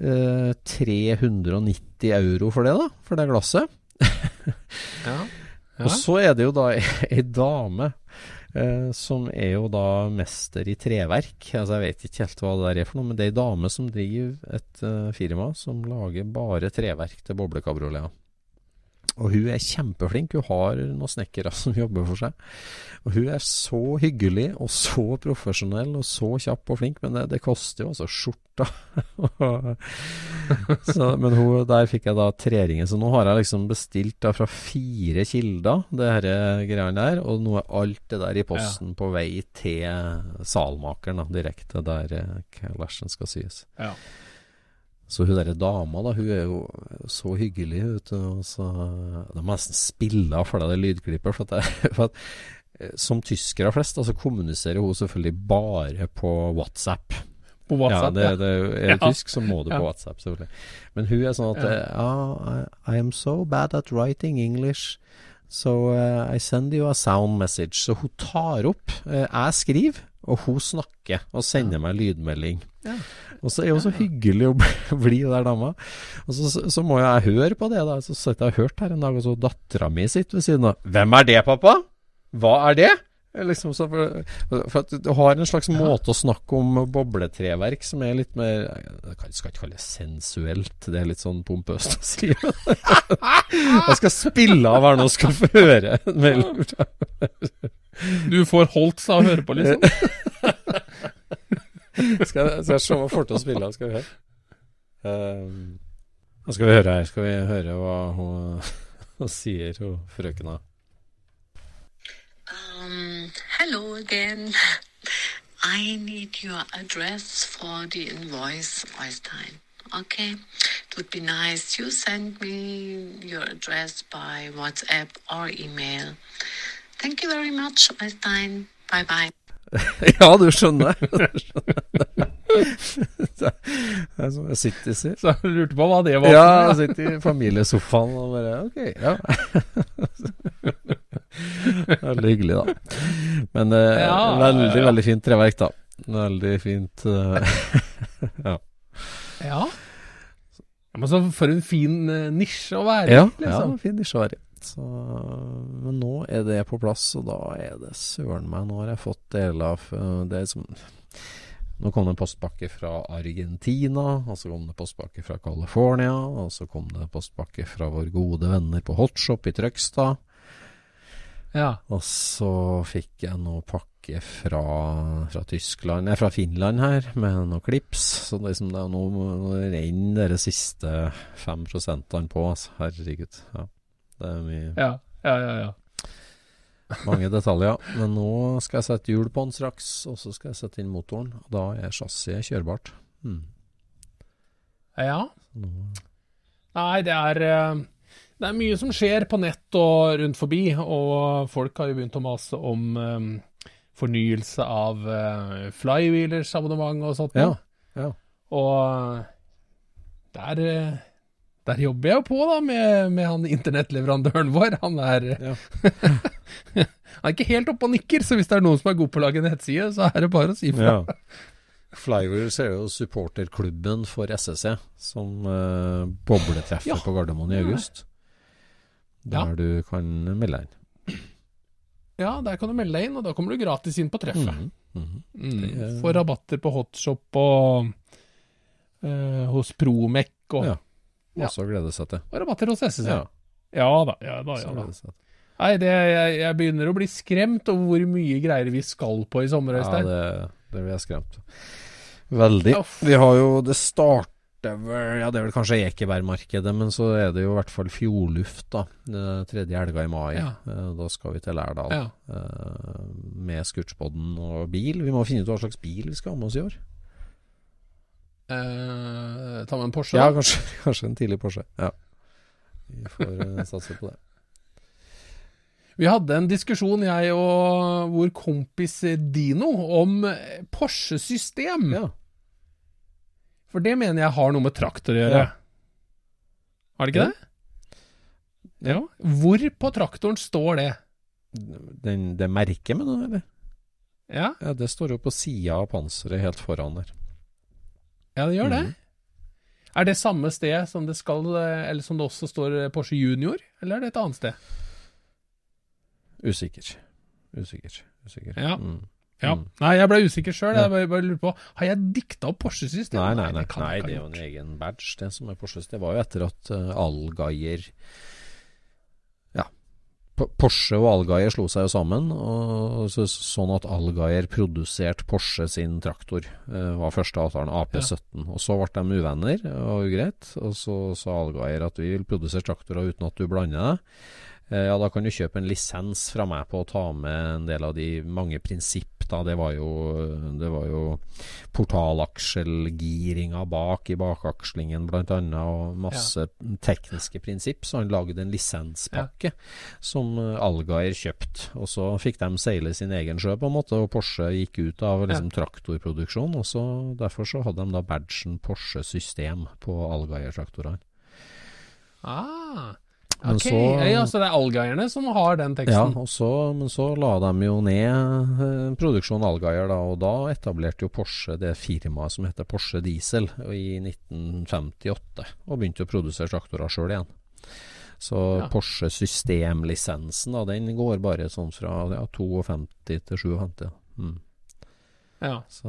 E: eh, 390 euro for det, da. For det glasset.
D: ja.
E: Og så er det jo da ei dame eh, som er jo da mester i treverk. Altså Jeg vet ikke helt hva det der er for noe, men det er ei dame som driver et eh, firma som lager bare treverk til boblekabrioleter. Og hun er kjempeflink. Hun har noen snekkere som jobber for seg. Og hun er så hyggelig og så profesjonell og så kjapp og flink, men det, det koster jo altså skjorta. så, men hun, der fikk jeg da treringen. Så nå har jeg liksom bestilt da fra fire kilder, det her greiene der. Og nå er alt det der i posten på vei til salmakeren, da, direkte der eh, skal syes.
D: Ja.
E: Så hun derre dama, da, hun er jo så hyggelig, vet du. Så, da må nesten spille av for deg det lydklippet. For at, jeg, for at eh, som tyskere flest, altså kommuniserer hun selvfølgelig bare på WhatsApp.
D: På WhatsApp,
E: ja. Det, det, er du
D: Ja.
E: tysk, så må du
D: Ja.
E: på WhatsApp, selvfølgelig. Men hun er sånn at
D: Ja.
E: eh, ja, I, I am so bad at writing English. So uh, I send you a sound message. Så hun tar opp. Uh, jeg skriver, og hun snakker og sender meg lydmelding.
D: Ja.
E: Og så er hun så hyggelig å bli der dama. Og så, så, så må jeg høre på det, da. Så sitter jeg og hørt her en dag, og så dattera mi sitter ved siden av. Hvem er det, pappa? Hva er det? Liksom så for, for at du har en slags måte å snakke om bobletreverk som er litt mer Jeg skal ikke kalle det sensuelt, det er litt sånn pompøst å si. Jeg skal spille av her nå, skal få høre.
D: Du får holdt seg å høre på, liksom.
E: skal, skal jeg se om jeg får til å spille av, skal vi høre. Um, skal vi høre her. Skal vi høre hva hun, hun sier, hun frøkena.
H: Um, hello again. I need your address for the invoice, Oystein. Okay, it would be nice you send me your address by WhatsApp or email. Thank you very much, Einstein. Bye bye.
E: ja, du skjønner. Det er som jeg sitter, sier.
D: Så jeg lurte på hva det var.
E: Ja, jeg sitter i familiesofaen og bare Ok, ja. veldig hyggelig, da. Men eh,
D: Ja,
E: veldig,
D: ja.
E: veldig fint treverk, da. Veldig fint. eh, ja.
D: Ja. men så for en fin eh, nisje å være
E: Ja,
D: liksom.
E: ja fin nisje å være i. Så, men nå er det på plass, og da er det søren meg Nå har jeg fått deler av eh, det som Nå kom det en postpakke fra Argentina, og så kom det postpakke fra California, og så kom det postpakke fra våre gode venner på Hotshop i Trøgstad.
D: Ja.
E: Og så fikk jeg noe pakke fra, fra Tyskland, nei, fra Finland her, med noen klips. Så det, liksom, det er nå nå renner de siste fem prosentene på, altså. Herregud. Ja. Det er mye
D: Ja, ja, ja. ja.
E: mange detaljer. Men nå skal jeg sette hjul på den straks, og så skal jeg sette inn motoren. Og da er chassiset kjørbart. Hmm.
D: ja.
E: Nå,
D: Nei, det er eh, Det er mye som skjer på nett og rundt forbi, og folk har jo begynt å mase om um, fornyelse av uh, Flywheelers abonnement og sånt.
E: ja. ja.
D: Og der, eh, der jobber jeg jo på, da, med, med han internettleverandøren vår. Han er,
E: Ja.
D: han er ikke helt oppe og nikker, så hvis det er noen som er god på å lage nettside, så er det bare å si fra.
E: Flywheels er jo supporterklubben for SSC, som uh, bobletreffer
D: Ja.
E: på Gardermoen i august. Der
D: Ja.
E: du kan melde deg inn.
D: Ja, der kan du melde deg inn, og da kommer du gratis inn på treffet.
E: Mm, -hmm.
D: Mm.
E: -hmm. er-
D: Får rabatter på Hotshop og eh, hos Promec og,
E: Ja.
D: Ja.
E: Glede seg til.
D: og rabatter hos SSC.
E: Ja,
D: Ja. da, ja da. Ja, da. Nei, det, jeg, jeg begynner å bli skremt over hvor mye greier vi skal på i sommer,
E: Ja, det, det blir jeg skremt. Veldig. Vi har jo Det starter vel Ja, det er vel kanskje Ekebergmarkedet, men så er det jo i hvert fall Fjordluft, da. Tredje helga i mai.
D: Ja.
E: Eh, Da skal vi til Lærdal
D: Ja.
E: eh, med Scootspoden og bil. Vi må finne ut hva slags bil vi skal ha med oss i år.
D: Eh, ta med en Porsche.
E: Ja, kanskje, kanskje en tidlig Porsche. Ja. Vi får eh, satse på det.
D: Vi hadde en diskusjon, jeg og vår kompis Dino, om Porsche-system.
E: Ja.
D: For det mener jeg har noe med traktor å gjøre.
E: Ja.
D: Har det ikke det? Ja. Hvor på traktoren står det?
E: Den, det merket med det, eller?
D: Ja,
E: Ja, det står jo på sida av panseret helt foran der.
D: ja det gjør det.
E: Mhm.
D: Er det samme sted som det skal, eller som det også står Porsche Junior, eller er det et annet sted?
E: Usikker. Usikker. Usikker.
D: Ja.
E: Mm.
D: Ja.
E: Mm.
D: Nei, jeg ble usikker sjøl.
E: Ja.
D: Jeg bare, bare lurer på Har jeg dikta opp Porsche-system?
E: Nei, nei, nei,
D: det
E: nei det er jo en egen badge, det som er Porsches. Det var jo etter at uh, Allgaier Ja. Porsche og Allgaier slo seg jo sammen, og så, sånn at Allgaier produserte Porsche sin traktor. Uh, var første avtalen AP17. Og så ble de uvenner, og greit. Og så sa Allgaier at vi vil produsere traktorer uten at du blander deg. Eh, Ja, da kan du kjøpe en lisens fra meg på å ta med en del av de mange prinsipp, da. Det var jo, det var jo portalakselgiringa bak i bakakslingen, blant annet, og masse tekniske prinsipp. Så han lagde en lisenspakke som eh, Allgaier kjøpte. Og så fikk de seile sin egen sjø, på en måte, og Porsche gikk ut av liksom, traktorproduksjon. Og så, derfor så hadde de da badgen Porsche System på Allgaier-traktorene.
D: Ah,
E: Men
D: ok.
E: så-
D: ja, så det er Allgeierne som har den
E: Ja,
D: teksten?
E: og så, men så la de jo ned eh, produksjonen Allgeier, da, og da etablerte jo Porsche det firmaet som heter Porsche Diesel i 1958, og begynte å produsere traktorer sjøl igjen. Så
D: Ja.
E: Porsche systemlisensen, da, den går bare sånn fra ja, 52 til 57. Mm.
D: Ja.
E: Så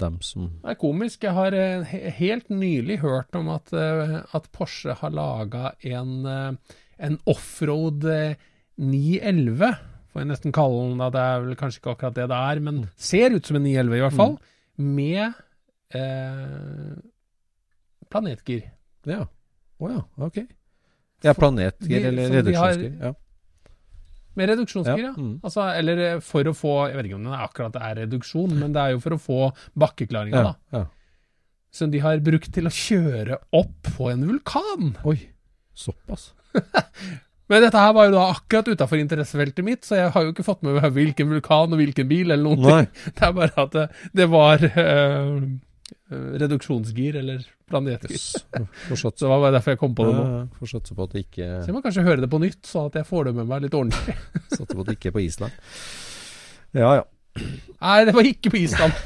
E: dem som
D: Det er komisk. Jeg har eh, helt nylig hørt om at, eh, at Porsche har laga en, eh, en offroad eh, 911. Får jeg nesten kalle den da. Det er vel kanskje ikke akkurat det det er, men ser ut som en 911 i hvert fall. Med eh, planetgir.
E: Ja. Å ja, ok. Ja, planetgir eller reduksjonsgir. Ja.
D: Med reduksjonsgir, ja.
E: Mm.
D: Altså, eller eh, for å få Jeg vet ikke om det er akkurat det er reduksjon, men det er jo for å få bakkeklaringa,
E: Ja,
D: da.
E: ja.
D: Som de har brukt til å kjøre opp på en vulkan.
E: Oi, såpass.
D: Men dette her var jo da akkurat utafor interessefeltet mitt, så jeg har jo ikke fått med meg hvilken vulkan og hvilken bil eller noen
E: Nei.
D: ting. Det er bare at det, det var eh, reduksjonsgir eller planetgir.
E: Yes.
D: Det var det derfor jeg kom på det nå.
E: Får satse på at det ikke
D: Så jeg må kanskje høre det på nytt, sånn at jeg får det med meg litt ordentlig.
E: Satse på at det ikke er på Island. Ja ja.
D: Nei, det var ikke på Island.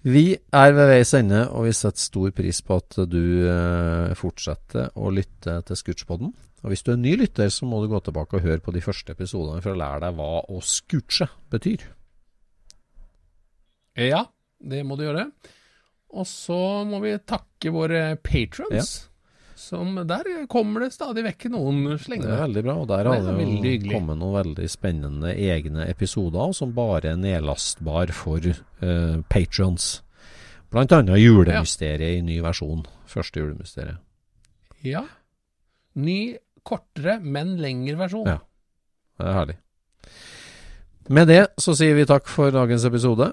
E: Vi er ved veis ende, og vi setter stor pris på at du eh, fortsetter å lytte til Scootspodden. Og hvis du er ny lytter, så må du gå tilbake og høre på de første episodene for å lære deg hva å scooche betyr.
D: Ja, det må du gjøre. Og så må vi takke våre patrons. Som Der kommer det stadig vekk noen
E: Det er veldig bra, og der har
D: er
E: det jo kommet noen veldig spennende egne episoder som bare er nedlastbar for uh, patrons. Blant annet julemysteriet i ny versjon. Første julemysteriet.
D: Ja. Ny, kortere, men lengre versjon.
E: Ja. Det er herlig. Med det så sier vi takk for dagens episode,